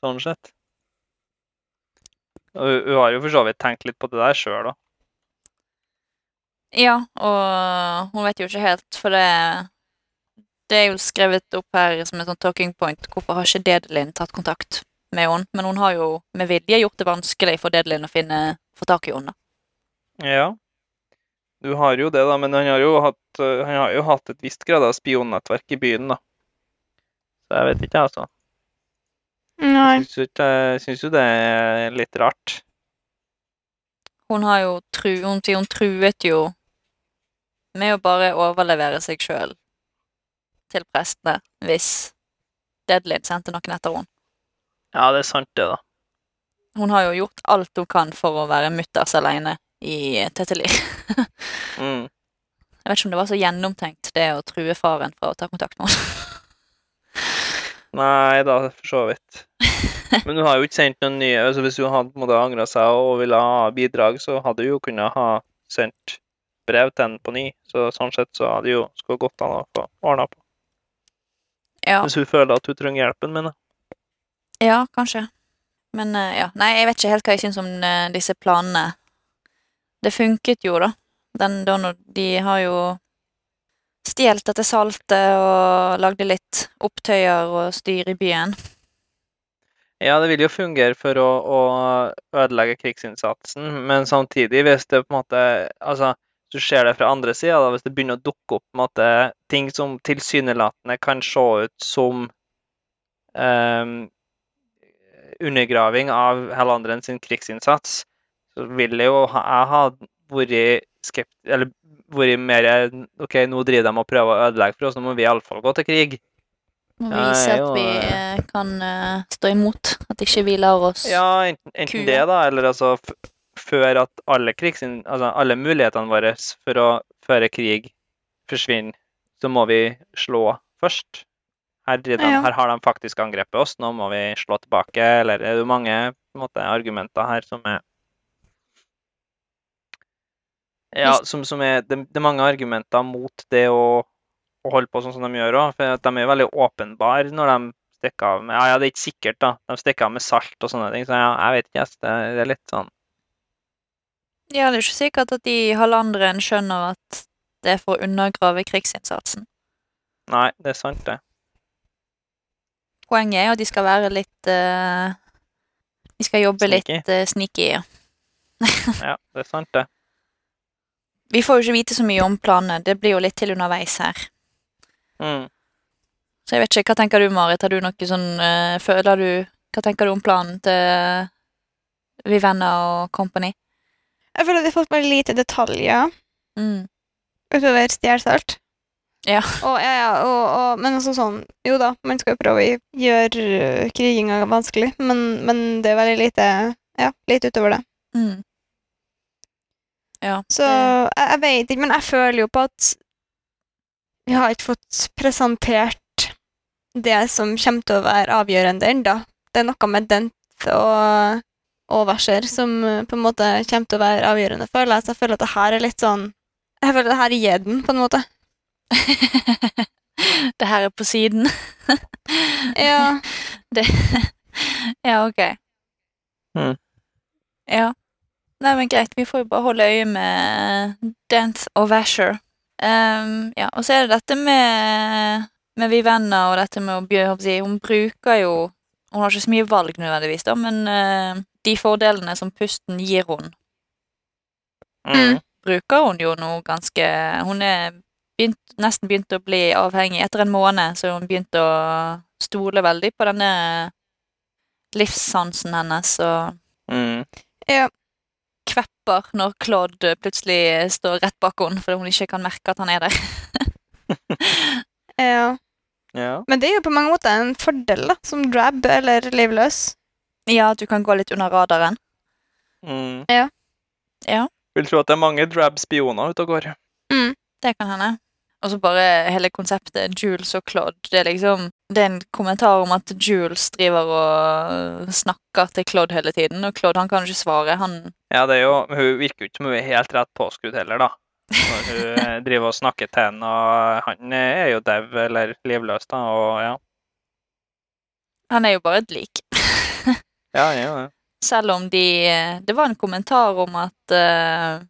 Sånn sett. Og hun hun har jo for så vidt tenkt litt på det der sjøl, da. Ja, og hun vet jo ikke helt, for det Det er jo skrevet opp her som et sånn talking point. Hvorfor har ikke Dedelin tatt kontakt med henne? Men hun har jo med vilje gjort det vanskelig for Dedelin å finne, få tak i henne. Ja. Du har jo det, da, men han har jo hatt, eh, han har jo hatt et visst grad av spionnettverk i byen, da. Så jeg vet ikke, altså. Nei. Jeg syns jo det er litt rart. Hun har jo tru, hun, hun truet jo med å bare overlevere seg sjøl til prestene hvis Deadlid sendte noen etter henne. Ja, det er sant, det, da. Hun har jo gjort alt hun kan for å være mutters aleine i Tetelir. (laughs) Mm. Jeg vet ikke om det var så gjennomtenkt, det å true faren fra å ta kontakt med henne. (laughs) Nei da, for så vidt. (laughs) Men hun har jo ikke sendt noen nye altså Hvis hun hadde måtte angra seg og ville ha bidrag, så hadde hun jo kunnet ha sendt brev til henne på ny. Så sånn sett så hadde jo skulle gått an å få ordna på. Ja, Hvis hun føler at hun trenger hjelpen min. ja, kanskje. Men eh, ja, nei, jeg vet ikke helt hva jeg syns om eh, disse planene. Det funket jo, da. Den, da de har jo stjålet dette saltet og lagde litt opptøyer og styr i byen. Ja, det vil jo fungere for å, å ødelegge krigsinnsatsen, men samtidig, hvis det på en måte Altså, du ser det fra andre sida, hvis det begynner å dukke opp måte, ting som tilsynelatende kan se ut som ehm, undergraving av Hellanderen sin krigsinnsats, så vil jeg jo ha, jeg ha vært skept... Eller vært mer OK, nå driver de og prøver å ødelegge for oss, nå må vi iallfall gå til krig. Må Ja, vise at vi eh, eh, kan eh, stå imot. At ikke vi lar oss Ja, enten, enten det, da, eller altså før at alle krigsin... Altså alle mulighetene våre for å føre krig forsvinner, så må vi slå først. Her, de, Ja. her har de faktisk angrepet oss, nå må vi slå tilbake. Eller det er jo mange måte, argumenter her som er Ja, som, som er det, det er mange argumenter mot det å, å holde på sånn som de gjør òg. For de er veldig åpenbare når de stikker av med Ja, ja, det er ikke sikkert, da. De stikker av med salt og sånne ting. Så ja, jeg vet ikke. Det, det er litt sånn Ja, det er ikke sikkert at de halvandren skjønner at det er for å undergrave krigsinnsatsen. Nei, det er sant, det. Poenget er jo at de skal være litt uh, De skal jobbe Sneaky. litt uh, sneaky. Ja. (laughs) Ja, det er sant, det. Vi får jo ikke vite så mye om planene. Det blir jo litt til underveis her. Mm. Så jeg vet ikke, Hva tenker du, Marit? Har du noe sånn uh, Føler du Hva tenker du om planen til Vivenna og company? Jeg føler at de har fått veldig lite detaljer Mm. utover stjelsalt. Ja. Og, ja, ja, og, og, men altså sånn Jo da, man skal jo prøve å gjøre uh, kriginga vanskelig, men, men det er veldig lite Ja, litt utover det. Mm. Ja. Så jeg, jeg vet ikke, men jeg føler jo på at vi har ikke fått presentert det som kommer til å være avgjørende ennå. Det er noe med Dent og, og Verser som uh, på en måte kommer til å være avgjørende, føler jeg. Så jeg føler at det her er litt sånn Jeg føler at det her er gjedden, på en måte. (laughs) det her er på siden. (laughs) Ja. (laughs) Det Ja, ok. Mm. Ja. Nei, men greit. Vi får jo bare holde øye med Dent og Vasher. Um, ja, og så er det dette med med Vivenna og dette med å bjø- håper jeg å si, Hun bruker jo Hun har ikke så mye valg nødvendigvis, da, men uh, de fordelene som pusten gir hun, Mm. bruker hun jo nå ganske Hun er begynt, nesten begynt å bli avhengig. Etter en måned så har hun begynt å stole veldig på denne livssansen hennes og Mm. ja. Kvepper når Claude plutselig står rett bak henne fordi hun ikke kan merke at han er der. (laughs) ja. Ja. Men det er jo på mange måter en fordel, da, som drab eller livløs. Ja, at du kan gå litt under radaren. Mm. Ja. Ja. Vil tro at det er mange drab spioner ute og går. Det kan hende. Og så bare hele konseptet Jules og Claude. Det er liksom Det er en kommentar om at Jules driver og snakker til Claude hele tiden, og Claude han kan ikke svare. Han Ja, det er jo, hun virker jo ikke som hun er helt rett påskrudd heller, da. Når hun eh, (laughs) driver og snakker til henne, og han er jo dau eller livløs, da, og ja. Han er jo bare et lik. (laughs) Ja, han er jo det. Selv om de Det var en kommentar om at eh,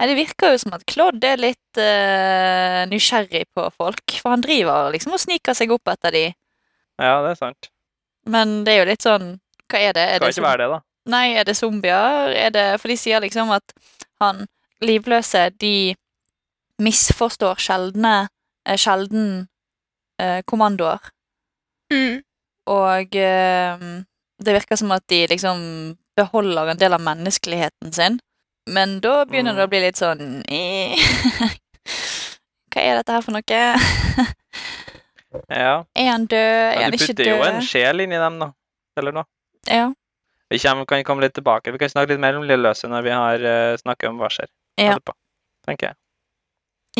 Nei, det virker jo som at Claude er litt uh, nysgjerrig på folk. For han driver liksom og sniker seg opp etter de. Ja, det er sant. Men det er jo litt sånn Hva er det? Er Skal det ikke være det, da. Nei, er det zombier? Er det For de sier liksom at han livløse, de misforstår sjeldne eh, Sjelden eh, kommandoer. Mm. Og eh, det virker som at de liksom beholder en del av menneskeligheten sin. Men da begynner Mm. det å bli litt sånn eh, (laughs) Hva er dette her for noe? (laughs) Ja. Er han død? Er han ikke død? du putter jo en sjel inn i dem, da. Eller noe. Ja. Vi kan komme litt tilbake. Vi kan snakke litt mer om Lilleløse når vi har uh, snakket om hva skjer Ja. etterpå, Tenker jeg.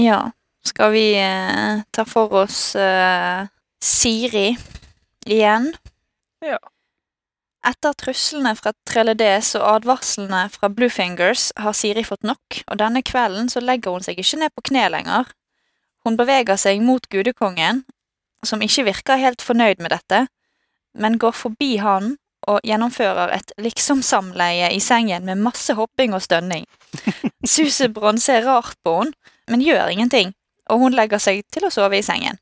ja. Skal vi uh, ta for oss uh, Siri igjen? Ja. Etter truslene fra Trelledes og advarslene fra Bluefingers har Siri fått nok, og denne kvelden så legger hun seg ikke ned på kne lenger. Hun beveger seg mot gudekongen, som ikke virker helt fornøyd med dette, men går forbi han og gjennomfører et liksom-samleie i sengen med masse hopping og stønning. (laughs) Susebron ser rart på henne, men gjør ingenting, og hun legger seg til å sove i sengen.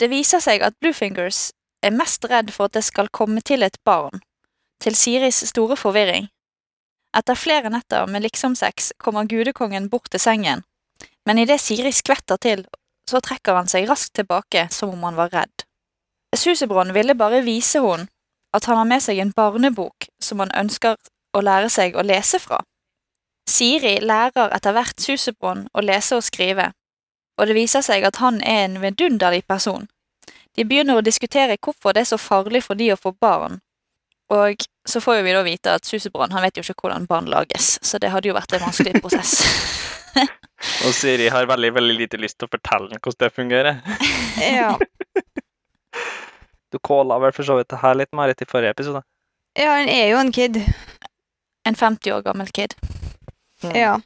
Det viser seg at Bluefingers er mest redd for at det skal komme til et barn, til Siris store forvirring. Etter flere netter med liksom-sex kommer gudekongen bort til sengen, men idet Siri skvetter til, så trekker han seg raskt tilbake som om han var redd. Susebron ville bare vise henne at han har med seg en barnebok som han ønsker å lære seg å lese fra. Siri lærer etter hvert Susebron å lese og skrive, og det viser seg at han er en vidunderlig person. De begynner å diskutere hvorfor det er så farlig for de å få barn. Og så får jo vi da vite at Susebrann han vet jo ikke hvordan barn lages, så det hadde jo vært en vanskelig prosess. (laughs) Og Siri har veldig veldig lite lyst til å fortelle hvordan det fungerer. (laughs) Ja. Du calla vel for så vidt det her litt, Marit, i forrige episode. ja, han er jo en kid. En 50 år gammel kid. Ja.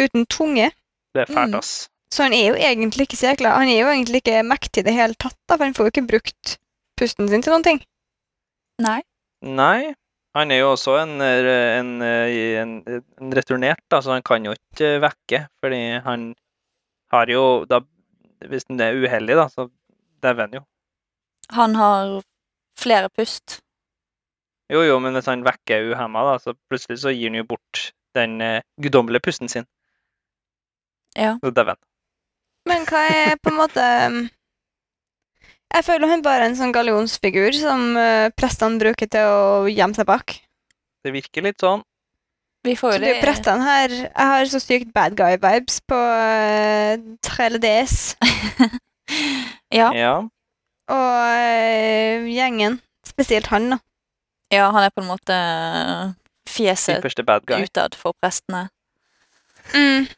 Uten tunge. Det er fælt, Mm. ass. Så han er jo egentlig ikke så jækla Han er jo egentlig ikke mektig i det hele tatt, da, for han får jo ikke brukt pusten sin til noen ting. Nei. Nei, han er jo også en, eh, en, eh, en, en returnert, da, så han kan jo ikke vekke, fordi han har jo da Hvis han er uheldig, da, så dauer han jo. Han har flere pust. Jo, jo, men hvis han vekker uhemma, da, så plutselig så gir han jo bort den eh, guddommelige pusten sin. Ja. Så dauer han. Men hva er på en måte um, Jeg føler han bare er en sånn gallionsfigur som uh, prestene bruker til å gjemme seg bak. Det virker litt sånn. Vi får Så det det prestene her Jeg har så sykt bad guy-vibes på uh, Trelledes (laughs) Ja, Ja. og uh, gjengen. Spesielt han, da. ja, han er på en måte fjeset Ypperste bad guy. utad for prestene. Mm.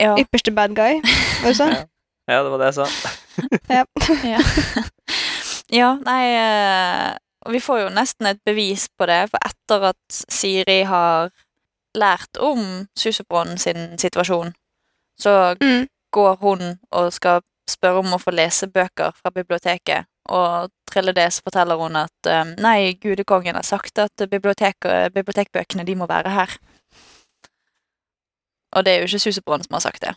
Ja. Ypperste bad guy, var det sånn? (laughs) Ja. Ja, det var det jeg sa. (laughs) Ja. Ja, ja nei eh, vi får jo nesten et bevis på det, for etter at Siri har lært om Susebronnen sin situasjon, så Mm. går hun og skal spørre om å få lese bøker fra biblioteket. Og Trilledes forteller hun at eh, nei, gudekongen har sagt at bibliotek- bibliotekbøkene de må være her. Og det er jo ikke Susebronnen som har sagt det.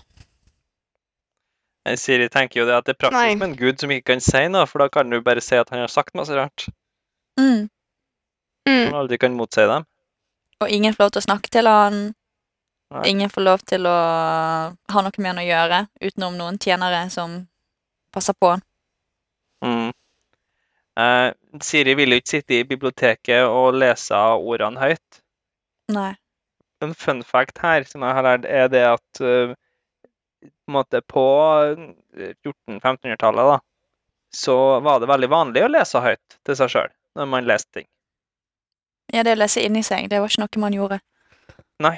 Eh, Siri tenker jo det at det er praktisk Nei. med en gud som ikke kan si noe, for da kan du bare si at han har sagt masse rart. Mm. Mm. Man aldri kan motsi dem. Og ingen får lov til å snakke til han. Nei. Ingen får lov til å ha noe med han å gjøre, utenom noen tjenere som passer på han. Mm. Eh, Siri vil jo ikke sitte i biblioteket og lese ordene høyt. Nei. En fun fact her som jeg har lært, er det at eh, på, en på 1400-1500-tallet da, så var det veldig vanlig å lese høyt til seg sjøl når man leste ting. Ja, det å lese inni seg, det var ikke noe man gjorde. Nei.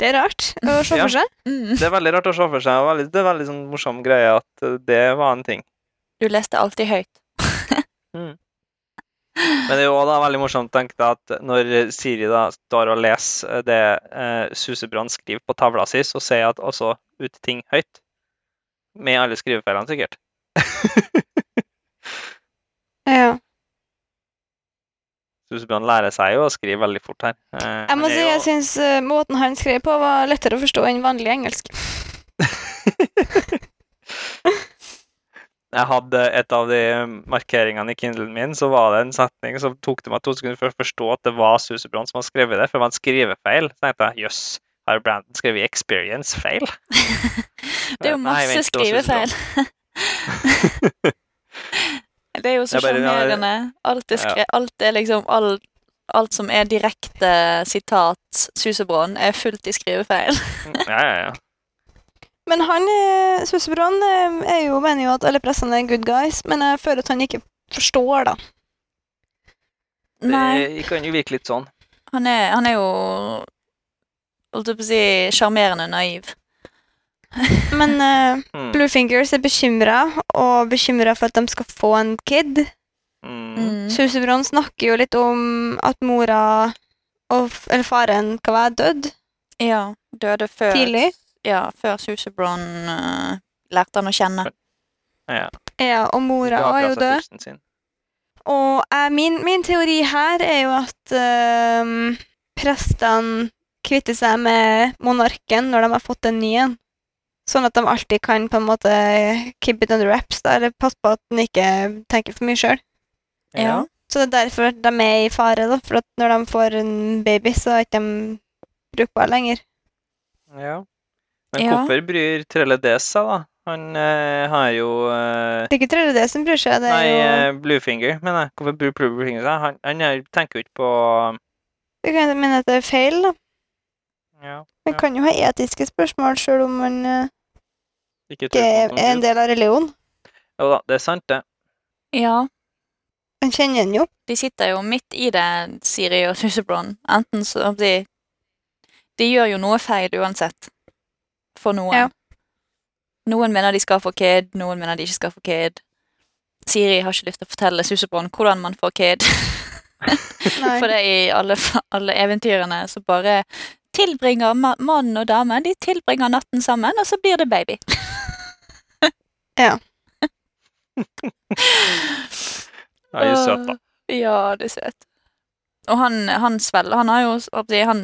Det er rart å se for seg. Mm. Det er veldig rart å se for seg, og det er veldig sånn morsom greie at eh, det var en ting. Du leste alltid høyt. Men det er jo da veldig morsomt å tenke at når Siri da står og leser det eh, Susebrann skriver på tavla si, så sier jeg at også ut ting høyt. Med alle skrivefeilene, sikkert. (laughs) Ja. Susebrann lærer seg jo å skrive veldig fort her. Eh, Jeg må si jo- jeg syns uh, måten han skrev på, var lettere å forstå enn vanlig engelsk. (laughs) (laughs) Jeg hadde et av de markeringene i Kindlen min, så var det en setning som tok det meg to sekunder for å forstå at det var Susebrand som hadde skrevet det, for det var en skrivefeil. Så tenkte jeg jøss, har Brandon skrevet 'experience'-feil? (laughs) Det er jo Nei, masse vent, skrivefeil. (laughs) det er jo så er sjarmerende. Alt, Ja. alt er liksom alt, alt som er direkte sitat Susebrand, er fullt i skrivefeil. Ja, ja, ja. Men han, eh, eh, er jo, mener jo at alle pressene er good guys, men jeg føler at han ikke forstår, da. Nei, Det kan jo virke litt sånn. han er, han er jo Holdt jeg på å si sjarmerende naiv. (laughs) Men uh, Mm. Bluefingers er bekymra, og bekymra for at de skal få en kid. Mm. Mm. Snakker jo litt om at mora og, eller faren kan være død. Ja, døde før Tidlig? Ja, før Susebron uh, lærte han å kjenne. Ja. Ja, og mora Ga er jo død. Og uh, min, min teori her er jo at uh, prestene kvitter seg med monarken når de har fått en ny en. Sånn at de alltid kan på en måte keep it under wraps, da, eller passe på at den ikke tenker for mye sjøl. Ja. Så det er derfor de er i fare, da, for at når de får en baby, så er ikke de brukbare lenger. ja. Men Ja. hvorfor bryr Trelledes seg, da? Han eh, har jo eh, Det er ikke Trelle det som bryr seg, det er Nei, jo Nei, Bluefinger, mener jeg. Hvorfor bryr Bluefinger seg? Han, han er, tenker jo ikke på Du kan mene at det er feil, da. ja, Man Ja. kan jo ha etiske spørsmål sjøl om man eh, ikke ikke er en del av religion. Jo da, det er sant, det. Ja, Han kjenner den jo. de sitter jo midt i det, Siri og Susebron. Enten så de, de gjør jo noe feil uansett. For noen. Ja. Noen mener de skal få kid, noen mener de ikke skal få kid. Siri har ikke lyst til å fortelle Susebron hvordan man får kid. (laughs) For det er i alle, alle eventyrene så bare tilbringer ma mannen og damen De tilbringer natten sammen, og så blir det baby. (laughs) Ja. Ja, det er søt, da. Ja, det er søt. Og han, han svelger Han har jo Han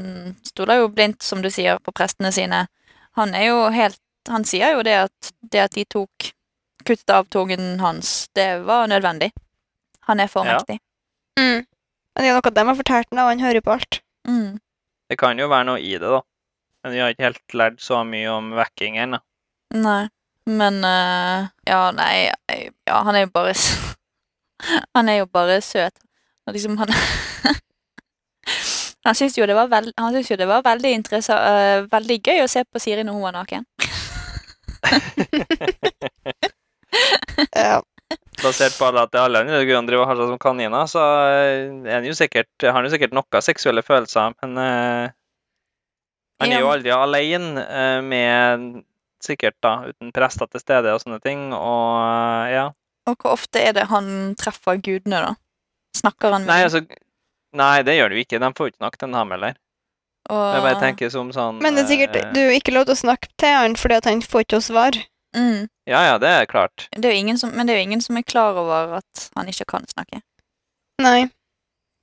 stoler jo blindt, som du sier, på prestene sine. Han er jo helt Han sier jo det at det at de tok kuttet av tungen hans, det var nødvendig. Han er for Ja. mektig. Mm. Men det er noe de har fortalt ham, og han hører på alt. Mm. Det kan jo være noe i det, da. Men vi har ikke helt lært så mye om vekking ennå. Nei. Men uh, Ja, nei Ja, han er jo bare (laughs) Han er jo bare søt. Og liksom, han (laughs) Han syntes jo det var, veld, han jo det var veldig eh, Veldig gøy å se på Siri når hun var naken. Ja. Basert på alle at alle andre driver og har seg som kaniner, så eh, er han jo sikkert, har han jo sikkert noen seksuelle følelser, men uh, han er jo aldri alene uh, med Sikkert, da, uten prester til stede og sånne ting, og ja. Og hvor ofte er det han treffer gudene, da? Snakker han med Nei, altså Nei, det gjør du ikke. De får ikke snakke til ham heller. Og- Jeg bare tenker som sånn Men det er sikkert eh, du ikke lov til å snakke til han fordi at han får ikke å svare. mm, Ja, ja, det er klart. det er jo ingen som, Men det er jo ingen som er klar over at han ikke kan snakke. Nei.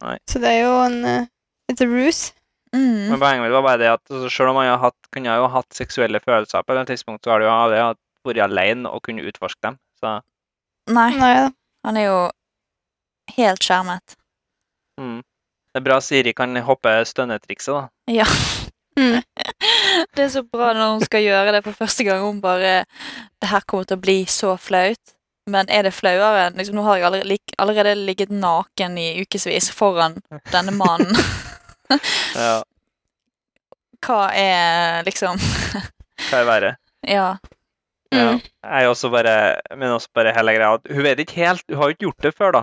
Nei. Så det er jo en uh, It's a ruse. Mm. Men poenget mitt var bare det at altså, selv om han har hatt, kunne ha jo hatt seksuelle følelser på det tidspunktet, så har du jo aldri vært alene og kunne utforske dem. Så Nei, Nei han er jo helt skjermet. mm. Det er bra Siri kan hoppe stønnetrikset, da. Ja. Mm. Det er så bra når hun skal gjøre det for første gang. Hun bare Det her kommer til å bli så flaut. Men er det flauere liksom, Nå har jeg allerede, allerede ligget naken i ukevis foran denne mannen. (laughs) (laughs) Ja, Hva er liksom hva er verre? Ja. Ja. Mm. Jeg er også bare, men også bare hele greia hun vet ikke helt Hun har jo ikke gjort det før, da.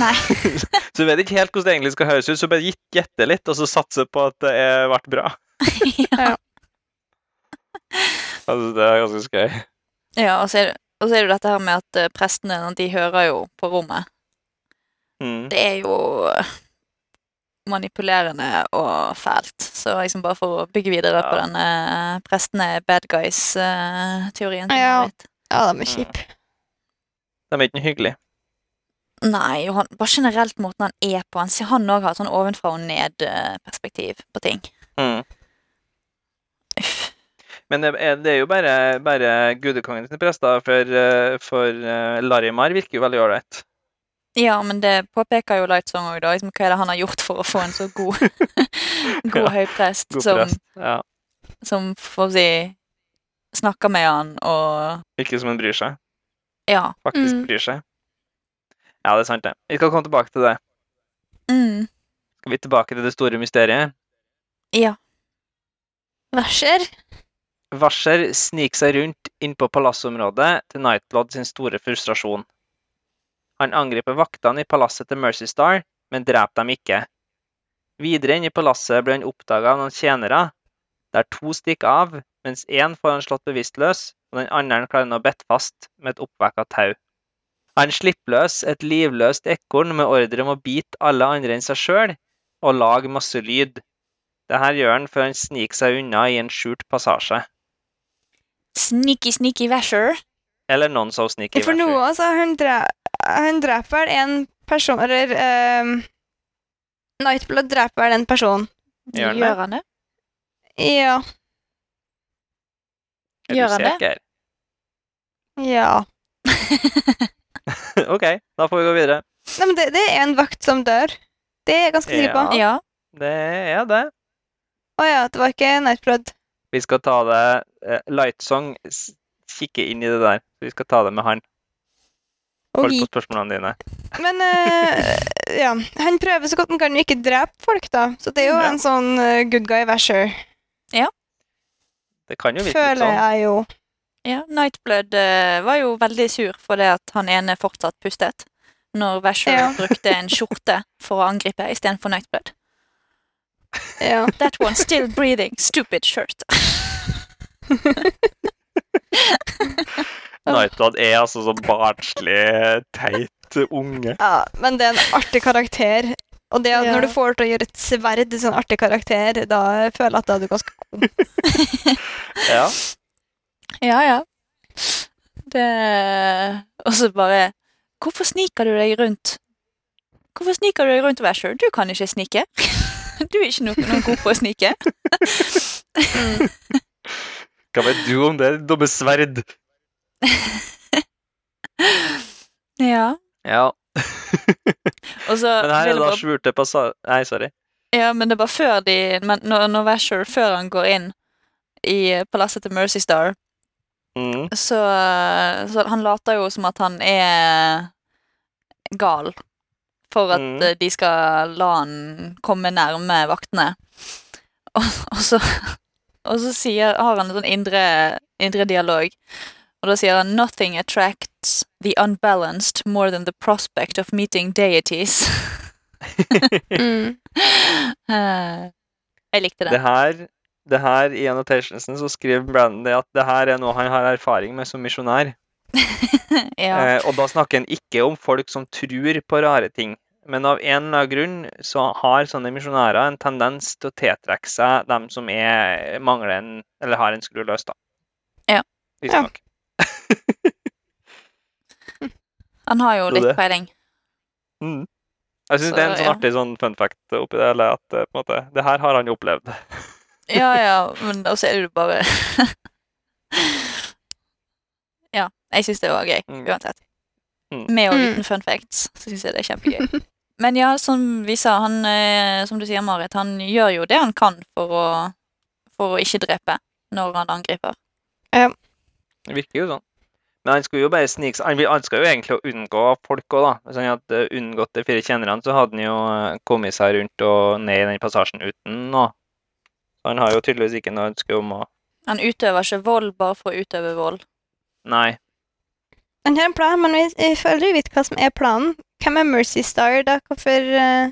Nei. (laughs) så du vet ikke helt hvordan det egentlig skal høres ut, så bare gitt- gjette litt, og så satse på at det er- ble bra. (laughs) ja. Altså, det er ganske skøy. ja og, så er og så er det dette her med at eh, prestene de hører jo på rommet. Mm. Det er jo manipulerende og fælt. Så liksom bare for å bygge videre på Ja. denne eh, prestene bad guys-teorien. Ja. Ja, de er kjipe. De er ikke noe hyggelig. Nei, og han, bare generelt måten han er på. Han, han òg har et sånn ovenfra og ned-perspektiv på ting. Mm. Uff. Men det er, det er jo bare, bare gudekongen sine prester, for, eh, for eh, Larimar virker jo veldig ålreit. Ja, men det påpeker jo Lightsong òg, da. Liksom, hva er det han har gjort for å få en så god, (laughs) god Ja, høyprest God som. Ja. som får si snakker med han og Virker som han bryr seg. Ja. Faktisk Mm. bryr seg. Ja, det er sant, det. Vi skal komme tilbake til det. Mm, Skal vi tilbake til det store mysteriet? ja. Varsher? Varsher sniker seg rundt inn på palassområdet til Nightlod sin store frustrasjon. Han angriper vaktene i palasset til Mercy Star, men dreper dem ikke. Videre inn i palasset blir han oppdaga av noen tjenere, der to stikker av, mens én får han slått bevisstløs, og den andre klarer han å bette fast med et oppvekka tau. Han slipper løs et livløst ekorn med ordre om å bite alle andre enn seg sjøl og lage masse lyd. Dette gjør han før han sniker seg unna i en skjult passasje. Sneaky, sneaky Vasher. Eller non so sneaky. For noe, Vasher. altså, Hun, dre han dreper vel en person Eller um, Nightblood dreper vel en person. Gjør han det? Gjør han det? Ja. Er Gjør du sikker? Ja. (laughs) (laughs) OK, da får vi gå videre. Nei, men det, det er en vakt som dør. Det er jeg ganske sikker på. Ja. ja. Det er det. Å ja, det var ikke Nightblood. Vi skal ta det uh, Lightsong kikke inn i det der. Vi skal ta det med han. Hold på spørsmålene dine. Men uh, ja, han prøver så godt han kan å ikke drepe folk, da. Så det er jo Ja. en sånn uh, good guy Vasher, Det kan jo virke litt føler sånn. jeg jo. Ja, Nightblood eh, var jo veldig sur for det at han ene fortsatt pustet. Når Vasher Ja. (laughs) brukte en skjorte for å angripe istedenfor Nightblood. Ja. (laughs) That one still breathing, stupid shirt. (laughs) Nightblood er altså så barnslig, teit unge. ja, men det er en artig karakter. Og det at Ja. når du får til å gjøre et sverd til sånn artig karakter, da føler jeg at da er du ganske god. Ja. Ja, ja. Det Og så bare Hvorfor sniker du deg rundt? Hvorfor sniker du deg rundt, Vasher? Du kan ikke snike. (laughs) Du er ikke noen, noe god på å snike. (laughs) Hva vet du om det? Dumme sverd. (laughs) Ja. Ja. Og så Men her er det da bare skjulte passasjer Nei, sorry. Ja, men det bare før de men når, når Vasher, før han går inn i palasset til Mercy Star, Mm. så, så han later jo som at han er gal. For at Mm. eh, de skal la han komme nærme vaktene. Og, og så, og så sier, har han en sånn indre, indre dialog. Og da sier han 'Nothing attracts the unbalanced more than the prospect of meeting deities'. Mm. (laughs) (laughs) Jeg likte Det det. her, det her I annotationsen så skriver Brandon det at det her er noe han har erfaring med som misjonær. (laughs) ja. Eh, og da snakker han ikke om folk som tror på rare ting. Men av en eller annen grunn så har sånne misjonærer en tendens til å tiltrekke seg dem som er, mangler en, eller har en skru løs, da. Ja. Visstnok. Han har jo litt peiling. Mm. Jeg syns det er en sånn ja. artig sånn fun fact oppi det hele, at eh, på en måte, det her har han opplevd. Ja, ja, men da er det bare Ja, jeg syns det var gøy, Mm. uansett. Mm. Med og Mm. uten fun facts, så syns jeg det er kjempegøy. Men ja, som vi sa, han, eh, som du sier, Marit, han gjør jo det han kan for å, for å ikke drepe når han angriper. Ja. Det virker jo sånn. Men han skulle jo bare snike seg Han han skal jo egentlig unngå folk òg, da. Hvis han hadde unngått de fire tjenerne, så hadde han jo eh, kommet seg rundt og ned i den passasjen uten noe. Han har jo tydeligvis ikke noe ønske om å Han utøver ikke vold bare for å utøve vold. Nei. Han har en plan, men vi, jeg føler vite vet hva som er planen. Hvem er Mercy Star, da? Hvorfor uh,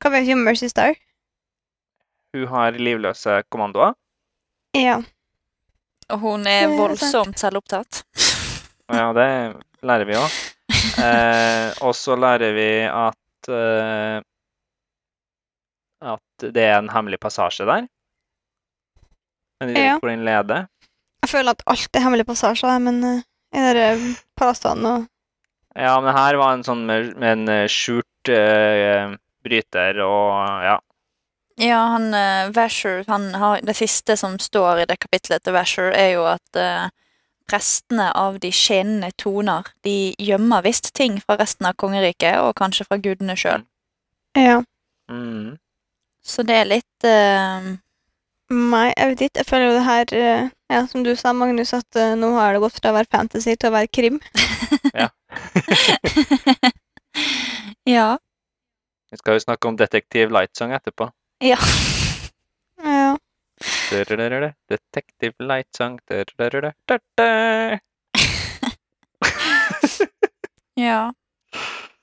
Hva vet vi om Mercy Star? Hun har livløse kommandoer. Ja. Og hun er voldsomt selvopptatt. (laughs) Ja, det lærer vi òg. (laughs) Eh, og så lærer vi at eh, At det er en hemmelig passasje der. Men vi vet Ja. hvor den leder. Jeg føler at alt er hemmelige passasjer, men uh, i den palassene og Ja, men her var en sånn med, med en eh, skjult uh, bryter og ja. Ja, han uh, Vasher, han har Det siste som står i det kapitlet til Vasher, er jo at uh, restene av de skinnende toner, de gjemmer visst ting fra resten av kongeriket, og kanskje fra gudene sjøl. Ja. Mm. Så det er litt uh... Nei, jeg vet ikke. Jeg føler jo det her eh, Ja, som du sa, Magnus, at uh, nå har det gått fra å være fantasy til å være krim. Ja. (laughs) ja. Vi skal jo snakke om Detektiv Lightsong etterpå. Ja. (laughs) Ja. Detektiv Detective Lightsong ja.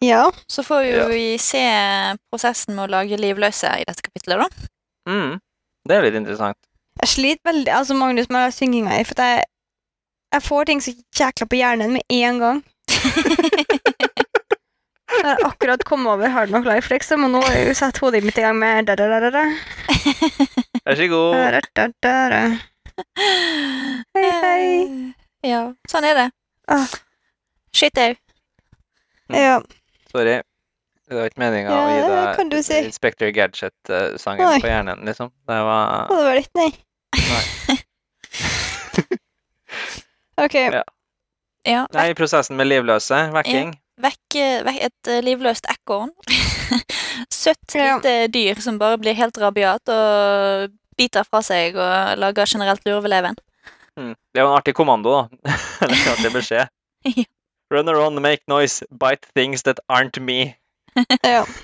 Ja. Så får jo Ja. vi se prosessen med å lage livløse i dette kapitlet, da. Mm. Det er litt interessant. Jeg sliter veldig altså Magnus, med synginga her, for at jeg, jeg får ting så jækla på hjernen med en gang. (laughs) Jeg har akkurat kommet over Hard Knock Life, liksom, og nå har jeg jo satt hodet mitt i gang med da, da, da, da, da. Vær så god. Da, da, da, da. Hei, hei. Ja, sånn er det. Ah. Shit au. Ja. Sorry. Det var ikke meninga å Ja, gi det kan du deg si. Inspector Gadget-sangen på hjernen, liksom. Det var Det var litt, nei. (laughs) ok. Ja. Ja, Nei, prosessen med livløse, vekking. vekk, vekk et eh, livløst ekorn. (laughs) Søtt Ja. lite dyr som bare blir helt rabiat og biter fra seg og lager generelt lurveleven. Mm. Det er jo en artig kommando, da. (laughs) Eller en artig beskjed. Ja. Run around, make noise, bite things that aren't me. (laughs) Ja. (laughs)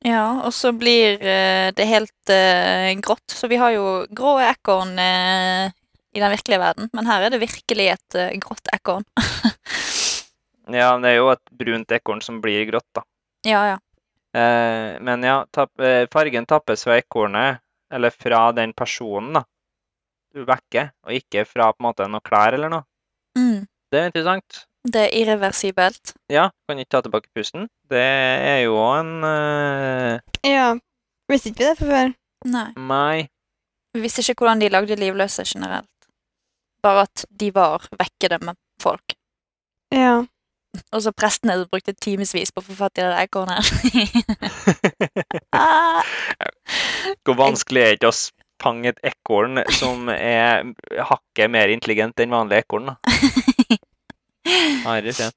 Ja, og så blir eh, det helt uh, grått. Så vi har jo grå ekorn uh, i den virkelige verden, men her er det virkelig et uh, grått ekorn. (laughs) Ja, men det er jo et brunt ekorn som blir grått, da. ja, ja. Eh, men ja, tapp, eh, fargen tappes fra ekornet, eller fra den personen, da. Du vekker, og ikke fra på en måte noe klær eller noe. Mm. Det er interessant. Det er irreversibelt. Ja, kan ikke ta tilbake pusten. Det er jo en uh... Ja. Visste ikke vi det fra før? Nei. Nei. Vi visste ikke hvordan de lagde livløse generelt. Bare at de var vekkede med folk. Ja. Og så prestene brukte timevis på å få fatt i det ekornet. (laughs) ah, Hvor vanskelig er det ikke å fange et ekorn som er hakket mer intelligent enn vanlige ekorn, da? (laughs) Herre fred.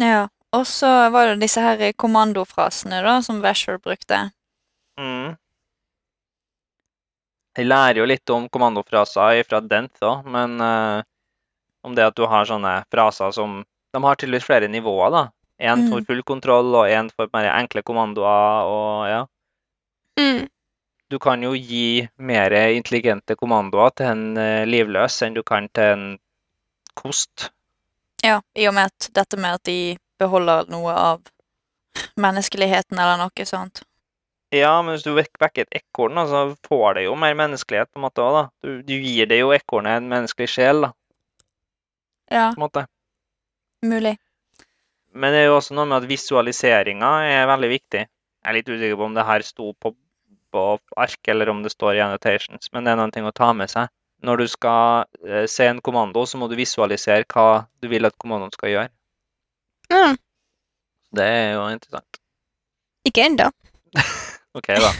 ja. Og så var det disse her kommandofrasene da, som Vasher brukte. Mm. Jeg lærer jo litt om kommandofraser fra Dent òg, men uh, om det at du har sånne fraser som De har tydeligvis flere nivåer, da. Én for Mm. full kontroll, og én for mer enkle kommandoer, og ja. Mm. Du kan jo gi mer intelligente kommandoer til en eh, livløs enn du kan til en kost. Ja, i og med at dette med at de beholder noe av menneskeligheten eller noe sånt. Ja, men hvis du vek- vekker et ekorn, så får det jo mer menneskelighet på en måte òg, da. Du, du gir det jo ekornet en menneskelig sjel, da, Ja, på en måte. mulig. Men det er jo også noe med at visualiseringa er veldig viktig. Jeg er litt usikker på om det her sto på, på ark, eller om det står i annotations, men det er noen ting å ta med seg. Når du skal eh, se en kommando, så må du visualisere hva du vil at kommandoen skal gjøre. ja. Det er jo interessant. Ikke ennå. (laughs) OK, da.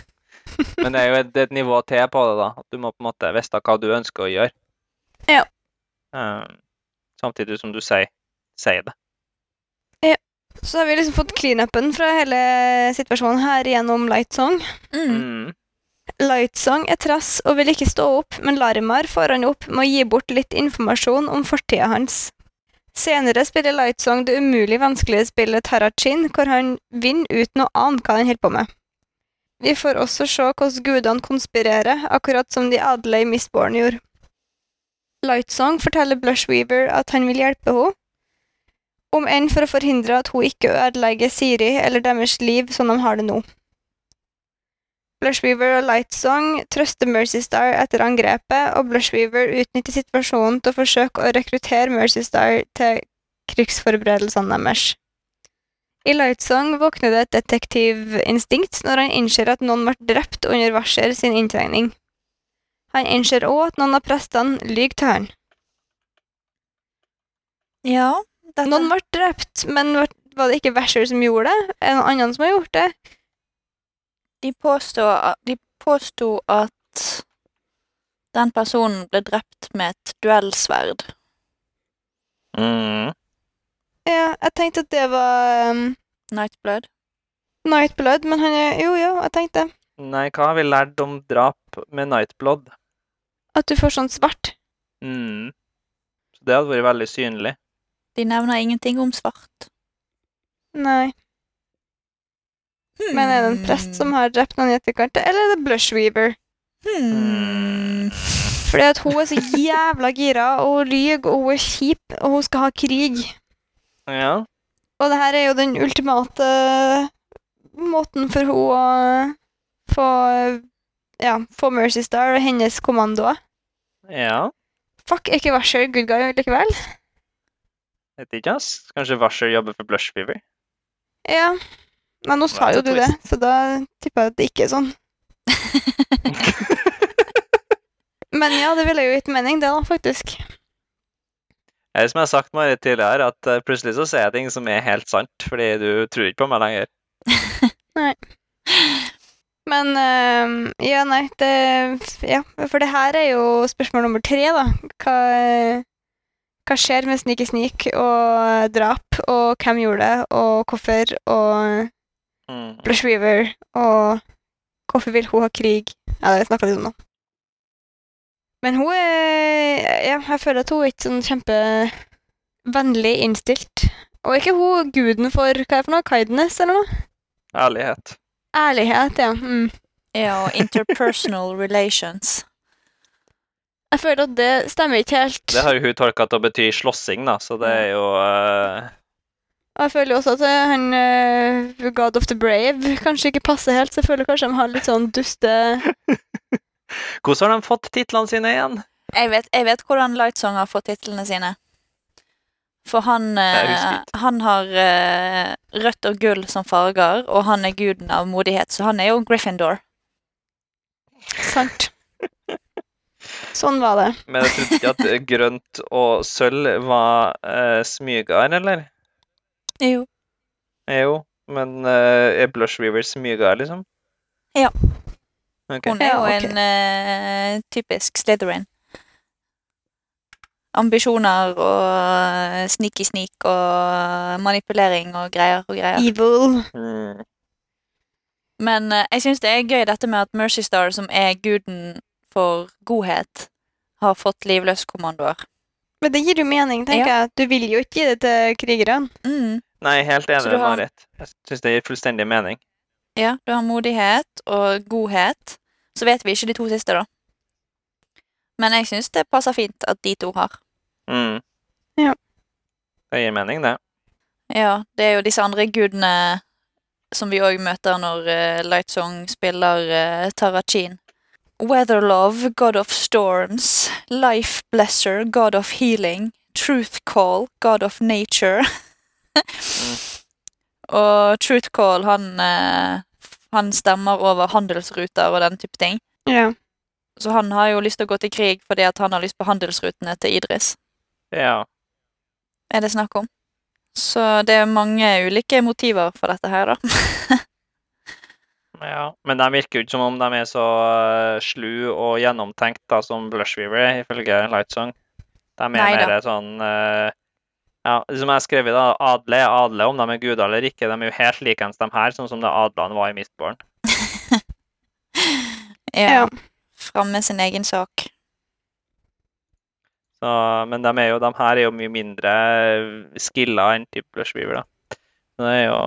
Men det er jo et, et nivå til på det, da. At du må på en måte vite hva du ønsker å gjøre. Ja. Um, samtidig som du sier, sier det. Så har vi liksom fått clean-upen fra hele situasjonen her gjennom Lightsong. Mm. Mm. Lightsong er trass og vil ikke stå opp, men Larimar får han opp med å gi bort litt informasjon om fortida hans. Senere spiller Lightsong det umulig vanskelige spillet Tarachin, hvor han vinner uten å ane hva han holder på med. Vi får også se hvordan gudene konspirerer, akkurat som de adelige i Mistborn gjorde. Lightsong forteller Blushweaver at han vil hjelpe henne, om enn for å forhindre at hun ikke ødelegger Siri eller deres liv som de har det nå. Blushweaver og Lightsong trøster Mercy Star etter angrepet, og Blushweaver utnytter situasjonen til å forsøke å rekruttere Mercy Star til krigsforberedelsene deres. I Lightsong våkner det et detektivinstinkt når han innser at noen ble drept under Varsher sin inntrengning. Han innser òg at noen av prestene lyver til han. Ja, dette Noen ble drept, men var var det ikke Varsher som gjorde det? Er det noen andre som har gjort det? De påstår at, de påsto at den personen ble drept med et duellsverd. Mm. Ja, jeg tenkte at det var um, Nightblood. Nightblood, men han er Jo, ja, jeg tenkte Nei, hva har vi lært om drap med Nightblood? at du får sånn svart. Mm. Så det hadde vært veldig synlig. De nevner ingenting om svart. Nei. Men er det en prest som har drept noen i etterkant, eller er det Blushweaver? hmm. Fordi at hun er så jævla gira, og hun lyver, og hun er kjip, og hun skal ha krig. Ja. Og det her er jo den ultimate måten for hun å få ja, få Mercy Star og hennes kommandoer. ja. Fuck, er ikke Washer good guy likevel? Vet ikke, ass. Kanskje Washer jobber for Blushweaver? Ja. Men nå sa jo du det, så da tipper jeg at det ikke er sånn. (laughs) Men ja, det ville jo gitt mening, det da, faktisk. Det er som jeg har sagt Marit tidligere, at eh, plutselig så sier jeg ting som er helt sant, fordi du tror ikke på meg lenger. (laughs) nei. Men øhm, ja, nei, det Ja, for det her er jo spørsmål nummer tre, da. Hva, hva skjer med Snik i Snik og drap, og hvem gjorde det, og hvorfor, og Mm. Blush Weaver, og hvorfor vil hun ha krig? Ja, det snakka vi om nå. Men hun er Ja, jeg føler at hun er ikke sånn kjempevennlig innstilt. Og er ikke hun guden for hva er det for noe? Kindness, eller noe? Ærlighet. Ærlighet, ja. Mm. Ja, og interpersonal (laughs) relations. Jeg føler at det stemmer ikke helt. Det har jo hun tolka til å bety slåssing, da, så det er jo eh, Og jeg føler også at eh, han uh, God of the Brave kanskje ikke passer helt, så jeg føler kanskje de har litt sånn duste (laughs) Hvordan har de fått titlene sine igjen? Jeg vet, jeg vet hvordan Lightsong har fått titlene sine. For han, eh, han har uh, rødt og gull som farger, og han er guden av modighet, så han er jo Gryffindor. Sant. Sånn var det. Men jeg trodde ikke at (laughs) grønt og sølv var uh, smyger, eller? Jo. Jo, men uh, er Blush Rivers mye galt, liksom? Ja. Okay. Hun er jo Ja, okay. en uh, typisk Slytherin. Ambisjoner og sneaky-sneak og manipulering og greier og greier. Evil. Mm. Men uh, jeg syns det er gøy dette med at Mercy Star, som er guden for godhet, har fått livløskommandoer. Men det gir jo mening, tenker jeg. Du vil jo ikke gi det til krigerne. Mm. Nei, helt enig med har- Marit. Jeg syns det gir fullstendig mening. Ja, du har modighet og godhet. Så vet vi ikke de to siste, da. Men jeg syns det passer fint at de to har. Mm. Ja. Det gir mening, det. Ja, det er jo disse andre gudene som vi òg møter når uh, Lightsong spiller uh, Tarachin. Weatherlove, god of storms. Life blesser, god of healing. Truth call, god of nature. (laughs) (laughs) Og Truth call, han, eh, han stemmer over handelsruter og den type ting. Ja. Så han har jo lyst til å gå til krig fordi at han har lyst på handelsrutene til Idris. Ja. er det snakk om. Så det er mange ulike motiver for dette her, da. (laughs) ja. Men de virker jo ikke som om de er så uh, slu og gjennomtenkt da, som Blushweaver, er, ifølge Lightsong. De er mer sånn uh, Ja, som jeg har skrevet, da, adle er adle, om de er guder eller ikke. De er jo helt likens de her, sånn som det adlene var i Mistborn. (laughs) Ja. Ja. Framme sin egen sak. Så, men de, er jo, de her er jo mye mindre skilla enn typ Blushweaver, da. Så det er jo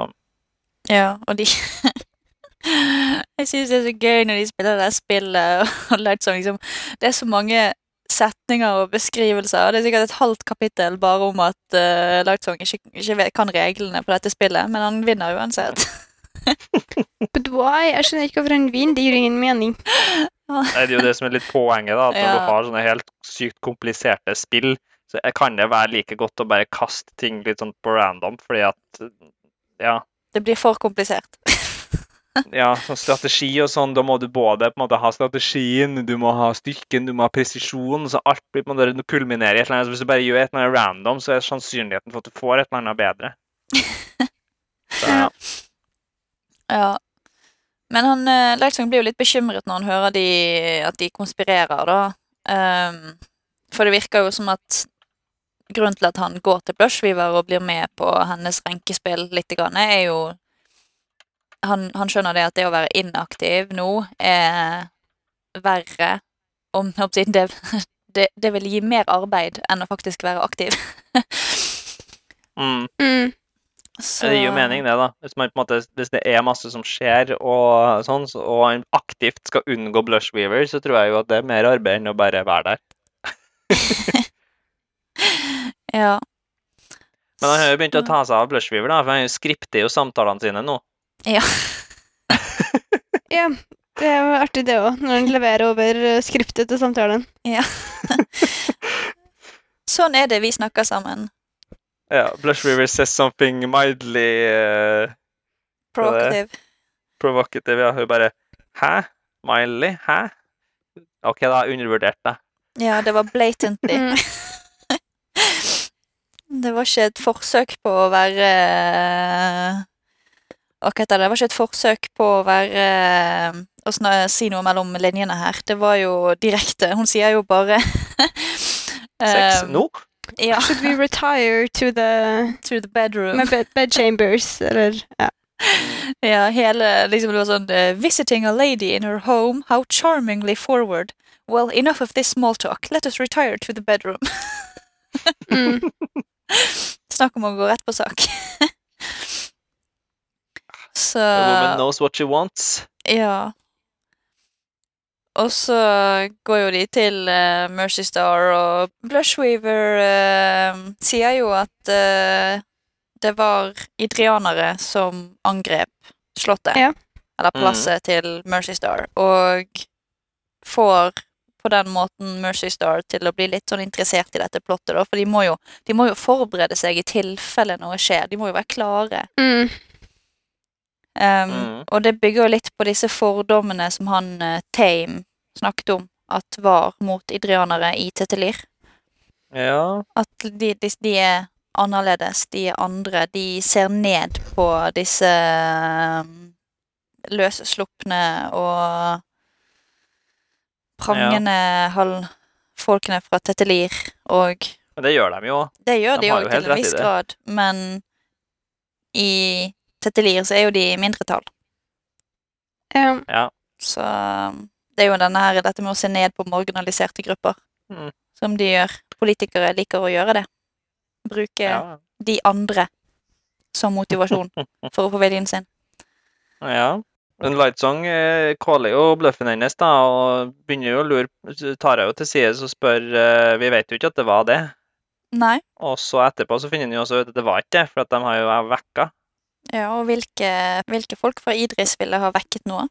Ja, og de (laughs) Jeg syns det er så gøy når de spiller det spillet (laughs) og liksom. Det er så mange setninger og beskrivelser. Det er sikkert et halvt kapittel bare om at uh, Lightsong ikke, ikke vet, kan reglene på dette spillet, men han vinner uansett. (laughs) But why? Jeg skjønner ikke hvorfor han vinner. Det gir ingen mening. (laughs) Det er jo det som er litt poenget, da. At når Ja. du har sånne helt sykt kompliserte spill, så kan det være like godt å bare kaste ting litt sånn på random, fordi at Ja. Det blir for komplisert. (laughs) ja sånn strategi og sånn, da må du både på en måte ha strategien, du må ha styrken, du må ha presisjon, så alt blir på en måte kulminerer i et eller annet. Så hvis du bare gjør et eller annet random, så er sannsynligheten for at du får et eller annet bedre. (laughs) Så, ja. Ja. Men han, uh, blir jo litt bekymret når han hører de, at de konspirerer, da. Um, for det virker jo som at grunnen til at han går til Blushweaver og blir med på hennes renkespill litt, grann, er jo han, han skjønner det at det å være inaktiv nå er verre om det, (laughs) det, det vil gi mer arbeid enn å faktisk være aktiv. (laughs) Mm. Mm. Så, Det gir jo mening, det, da. Hvis, man, på en måte, hvis det er masse som skjer, og sånn, så, og han aktivt skal unngå Blushweaver, så tror jeg jo at det er mer arbeid enn å bare være der. (laughs) Ja. Men han har jo begynt å ta seg av Blushweaver, da, for han skripter jo samtalene sine nå. Ja. (laughs) Ja, det er jo artig det òg, når en leverer over eh, skriptet til samtalen. Ja. (laughs) Sånn er det vi snakker sammen. Ja, Blush River says something mildly uh, Provocative. provocative. Ja, hun bare Hæ? Mildly? Hæ? OK, da. Undervurdert deg. Ja, det var blatantly. Mm. (laughs) Det var ikke et forsøk på å være Heter det? Det var ikke et forsøk på å være Å si noe mellom linjene her. Det var jo direkte. Hun sier jo bare (laughs) Sex um, nå? Ja. Should we retire to the To the bedroom. bed, bed chambers, eller ja. Ja, hele liksom det var sånn eh, Visiting a lady in her home, how charmingly forward. Well, enough of this small talk. Let us retire to the bedroom. Mm. (laughs) Snakk om å gå rett på sak. (laughs) Så A woman knows what she wants. Ja. Og så går jo de til uh, Mercy Star, og Blushweaver uh, sier jo at uh, det var idrianere som angrep slottet. Ja. Eller plasset til Mercy Star. Og får på den måten Mercy Star til å bli litt sånn interessert i dette plottet, da. For de må jo, de må jo forberede seg i tilfelle noe skjer. De må jo være klare. Mm. Um, Mm. Og det bygger jo litt på disse fordommene som han uh, Tame snakket om at var mot idrianere i Tetelir. Ja. At de, de, de er annerledes, de er andre. De ser ned på disse um, løsslupne og prangende halvfolkene fra Tetelir. Og Men det gjør de jo. det gjør De de jo til en viss grad, men i Tetelir så er jo de i mindretall. Ja. Ja. Så um, det er jo denne her, dette med å se ned på marginaliserte grupper, Mm. som de gjør. Politikere liker å gjøre det. Bruke Ja. de andre som motivasjon (laughs) for å få viljen sin. ja. Men Lightsong eh, caller jo bløffen hennes, da, og begynner jo å lure Tar jeg jo til side og spør eh, Vi vet jo ikke at det var det. Nei. Og så etterpå så finner han jo også ut at det var ikke det, for at de har jo vekka. Ja, og hvilke, hvilke folk fra Idris ville ha vekket noe?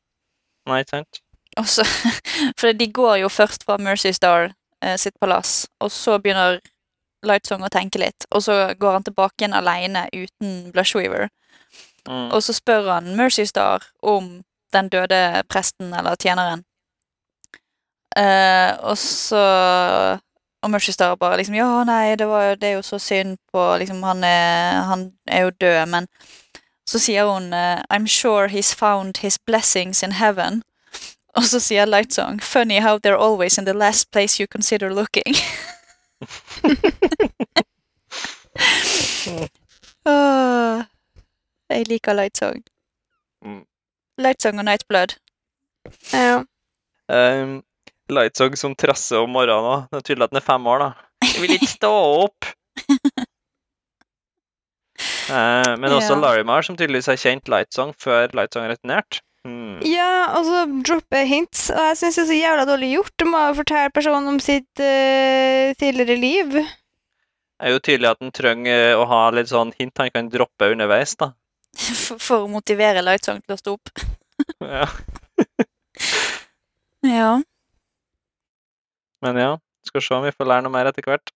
Nei, sant? Også, (laughs) for de går jo først fra Mercy Star eh, sitt palass, og så begynner Lightsong å tenke litt, og så går han tilbake igjen alene uten Blushweaver. Mm. Og så spør han Mercy Star om den døde presten eller tjeneren. Eh, og så Og Mercy Star bare liksom Ja, nei, det, var, det er jo så synd på liksom, han, er, han er jo død, men så sier hun eh, I'm sure he's found his blessings in heaven. (laughs) Og så sier Lightsong Funny how they're always in the last place you consider looking. (laughs) Åh, jeg liker Lightsong. Mm. Lightsong og Nightblood. ja. Um, Lightsong som trasser om morgenen òg. Det er tydelig at han er fem år, da. Jeg vil ikke stå opp! (laughs) Eh, men også Ja. Larimar, som tydeligvis har kjent Lightsong før Lightsong returnerte. returnert. Hmm. Ja, og så droppe hints. Og jeg syns det er så jævla dårlig gjort. Du må jo fortelle personen om sitt uh, tidligere liv. Det er jo tydelig at han trenger å ha litt sånn hint han kan droppe underveis, da. (laughs) For, for å motivere Lightsong til å stå opp. (laughs) Ja. (laughs) Ja. Men ja, skal se om vi får lære noe mer etter hvert.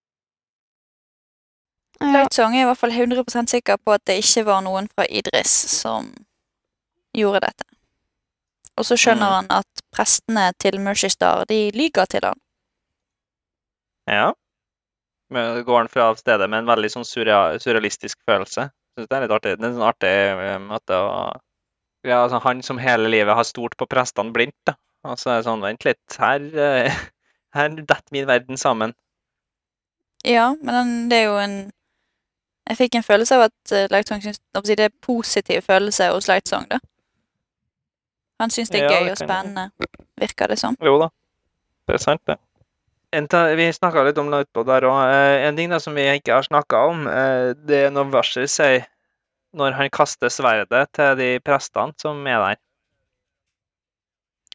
Lightsong er i hvert fall 100 sikker på at det ikke var noen fra Idris som gjorde dette. Og så skjønner Mm. han at prestene til Mercy Star, de lyger til han. Ja. Men går han fra stedet med en veldig sånn surrealistisk følelse. Synes det er litt artig. Det er en sånn artig eh, måte å Ja, altså han som hele livet har stolt på prestene blindt, da. Og så er det sånn, vent litt, her, eh, (laughs) her detter min verden sammen. Ja, men det er jo en Jeg fikk en følelse av at uh, Lightsong syns Det er positiv følelse hos Lightsong, da. Han syns det er Ja, gøy det og spennende, virker det som. Jo da, det er sant, det. Vi snakka litt om Lightblood der òg. En ting da som vi ikke har snakka om, eh, det er når Varsel sier når han kaster sverdet til de prestene som er der.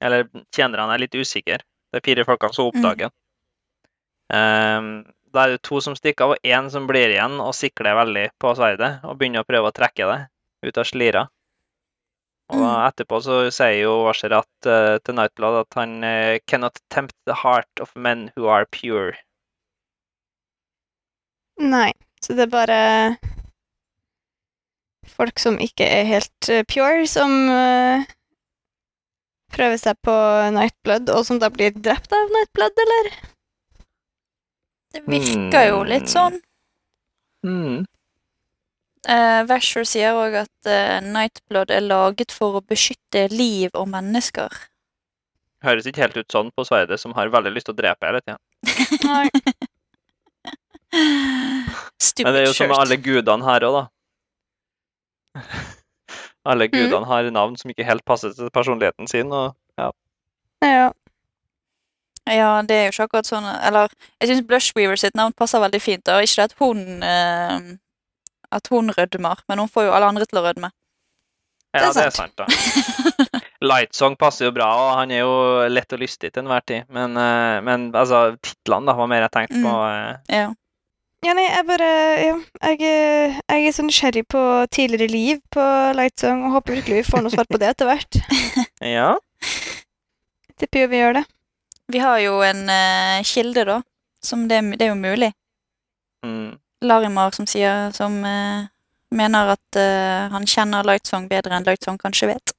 Eller tjenerne er litt usikre. Det er fire folkene som oppdager den. Ehm, da er det to som stikker av, og én som blir igjen og sikler veldig på sverdet og begynner å prøve å trekke det ut av slira. Og etterpå så sier jo Washer at, eh, til Nightblood at han uh, cannot tempt the heart of men who are pure. Nei, så det er bare folk som ikke er helt uh, pure, som uh, prøver seg på Nightblood, og som da blir drept av Nightblood, eller? Det virker jo litt sånn. Mm. Uh, Vasher sier òg at uh, Nightblood er laget for å beskytte liv og mennesker. Høres ikke helt ut sånn på sverdet, som har veldig lyst til å drepe hele tida. (laughs) Men det er jo som med alle gudene her òg, da. (laughs) Alle Mm. gudene har navn som ikke helt passer til personligheten sin. og ja. Ja. Ja, det er jo ikke akkurat sånn Eller jeg syns Blushweaver sitt navn passer veldig fint. Og Ikke det at hun eh, At hun rødmer, men hun får jo alle andre til å rødme. Ja, Det er det er sant, da. (laughs) Lightsong passer jo bra, og han er jo lett og lystig til enhver tid. Men, eh, men altså, titlene da, var mer jeg tenkte på. eh. Ja. Ja, nei, jeg bare Ja, jeg, jeg er så nysgjerrig på tidligere liv på Lightsong og håper virkelig vi får noe svar på det etter hvert. (laughs) Ja. Tipper jo vi gjør det. Vi har jo en uh, kilde, da. Som det, det er jo mulig. Mm. Larimar som sier Som uh, mener at uh, han kjenner Lightsong bedre enn Lightsong kanskje vet.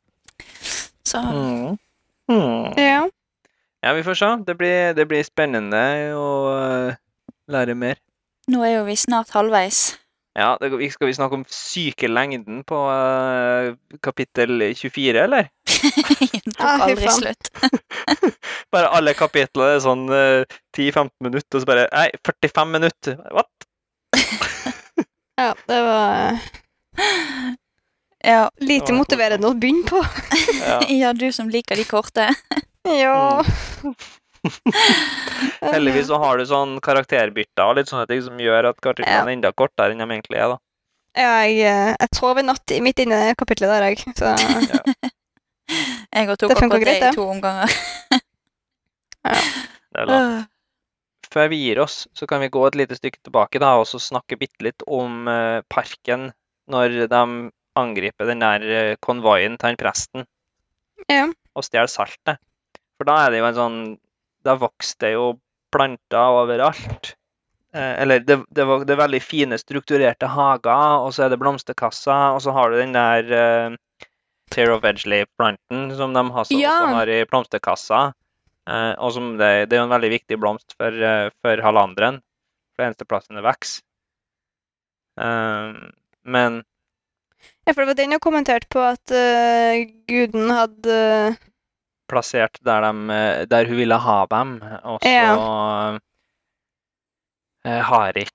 Så Mm. Mm. Ja. Ja, vi får se. Det blir, det blir spennende å lære mer. nå er jo vi snart halvveis. Ja, det, Skal vi snakke om sykelengden på uh, kapittel 24, eller? Det (laughs) tok aldri slutt. (laughs) Bare alle kapitlene er sånn uh, 10-15 minutter, og så bare Nei, 45 minutter! What? (laughs) ja, det var Ja, lite motiverende å begynne på. Ja. ja, du som liker de korte. Ja. (laughs) Heldigvis så har du sånn karakterbytter og litt sånne ting som gjør at karakterene er enda kortere enn de egentlig er. da. Ja, jeg, eh, jeg sov i natt midt inne i kapitlet der, jeg. Så (laughs) (laughs) Jeg og tok Det funker akkurat det greit, i det. to omganger. Det er. Før vi gir oss, så kan vi gå et lite stykke tilbake da, og så snakke bitte litt om uh, parken når de angriper den der eh, konvoien til han presten ja. og stjeler saltet. For da er det jo en sånn Da vokste det jo planter overalt. Eh, eller det, det, var, det er veldig fine, strukturerte hager, og så er det blomsterkasser, og så har du den der eh, Tear of Edgeley-planten som de har, så, Ja. som har i blomsterkassa. Eh, og som det, det er jo en veldig viktig blomst for, eh, for halanderen. For eneste plassen det vokser. Eh, men ja, for det var den jeg kommenterte på at guden hadde plassert der, de, der hun ville ha dem, og så Ja. eh, har ikke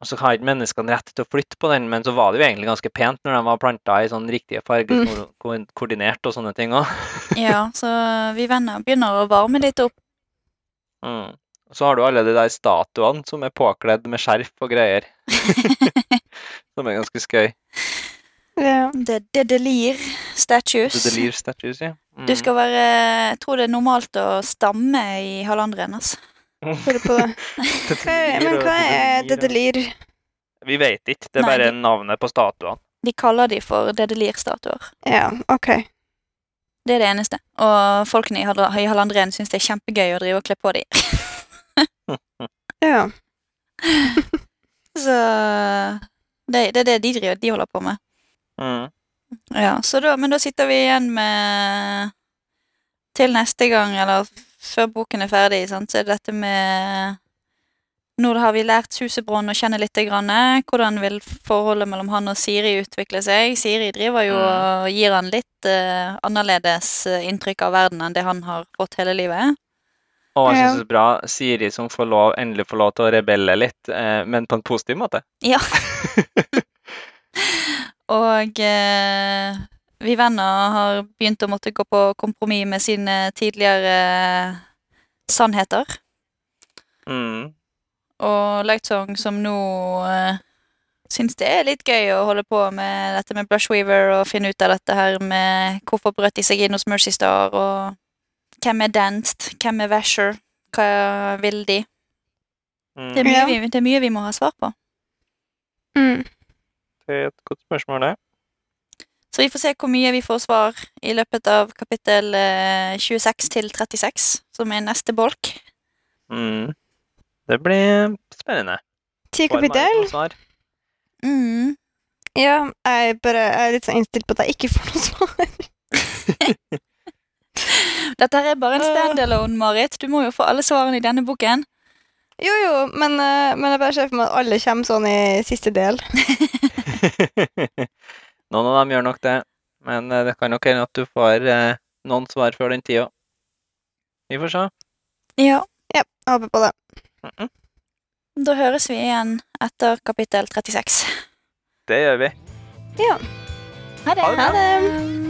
og så har ikke menneskene rett til å flytte på den, men så var det jo egentlig ganske pent når de var planta i sånn riktige farger, Mm. ko- koordinert og sånne ting òg. (laughs) Ja, så vi venner begynner å varme litt opp. Mm. Så har du alle de der statuene som er påkledd med skjerf og greier. (laughs) som er ganske skøy. Ja. Det det delir statues. The Delir statues, ja. Mm. Du skal være Jeg tror det er normalt å stamme i halvandren altså. Hører på (laughs) det. Men hva er dedelir? Vi vet ikke. Det er Nei, bare de- navnet på statuene. De kaller de for dedelir-statuer. Ja, OK. Det er det eneste. Og folkene i halvandren syns det er kjempegøy å drive og kle på dem. (laughs) Ja. (laughs) Så det, det er det de driver, de holder på med. Mm. Ja, så da, men da sitter vi igjen med Til neste gang, eller før boken er ferdig, sant, så er det dette med Nå har vi lært Susebrånd å kjenne litt. Grann, hvordan vil forholdet mellom han og Siri utvikle seg? Siri driver jo Mm. og gir han litt uh, annerledes eh, inntrykk av verden enn det han har fått hele livet. Og jeg synes det er bra Siri som får lov, endelig får lov til å rebelle litt, eh, men på en positiv måte. Ja. (laughs) (laughs) Og eh, vi venner har begynt å måtte gå på kompromiss med sine tidligere sannheter. Mm. Og Lightsong som nå eh, syns det er litt gøy å holde på med dette med Blushweaver og finne ut av dette her med hvorfor brøt de seg inn hos Mercy Star, og hvem er Danced, hvem er Vasher, hva vil de? Mm. Det er mye, vi, det er mye vi må ha svar på. Mm. Er et godt spørsmål, det. Så vi får se hvor mye vi får svar i løpet av kapittel eh, 26 til 36, som er neste bolk. Mm. Det blir spennende. Ti kapittel? Mm. Ja, jeg bare er litt sånn innstilt på at jeg ikke får noe svar. (laughs) Dette her er bare en standalone, Marit. Du må jo få alle svarene i denne boken. Jo, jo, men, eh, men jeg bare ser for meg at alle kommer sånn i siste del. (laughs) (laughs) Noen av dem gjør nok det, men eh, det kan nok hende at du får eh, noen svar før den tida. Vi får se. Ja. Ja, jeg håper på det. Mhm. Da høres vi igjen etter kapittel 36. Det gjør vi. Ja. Ha det. Ha det Ha det.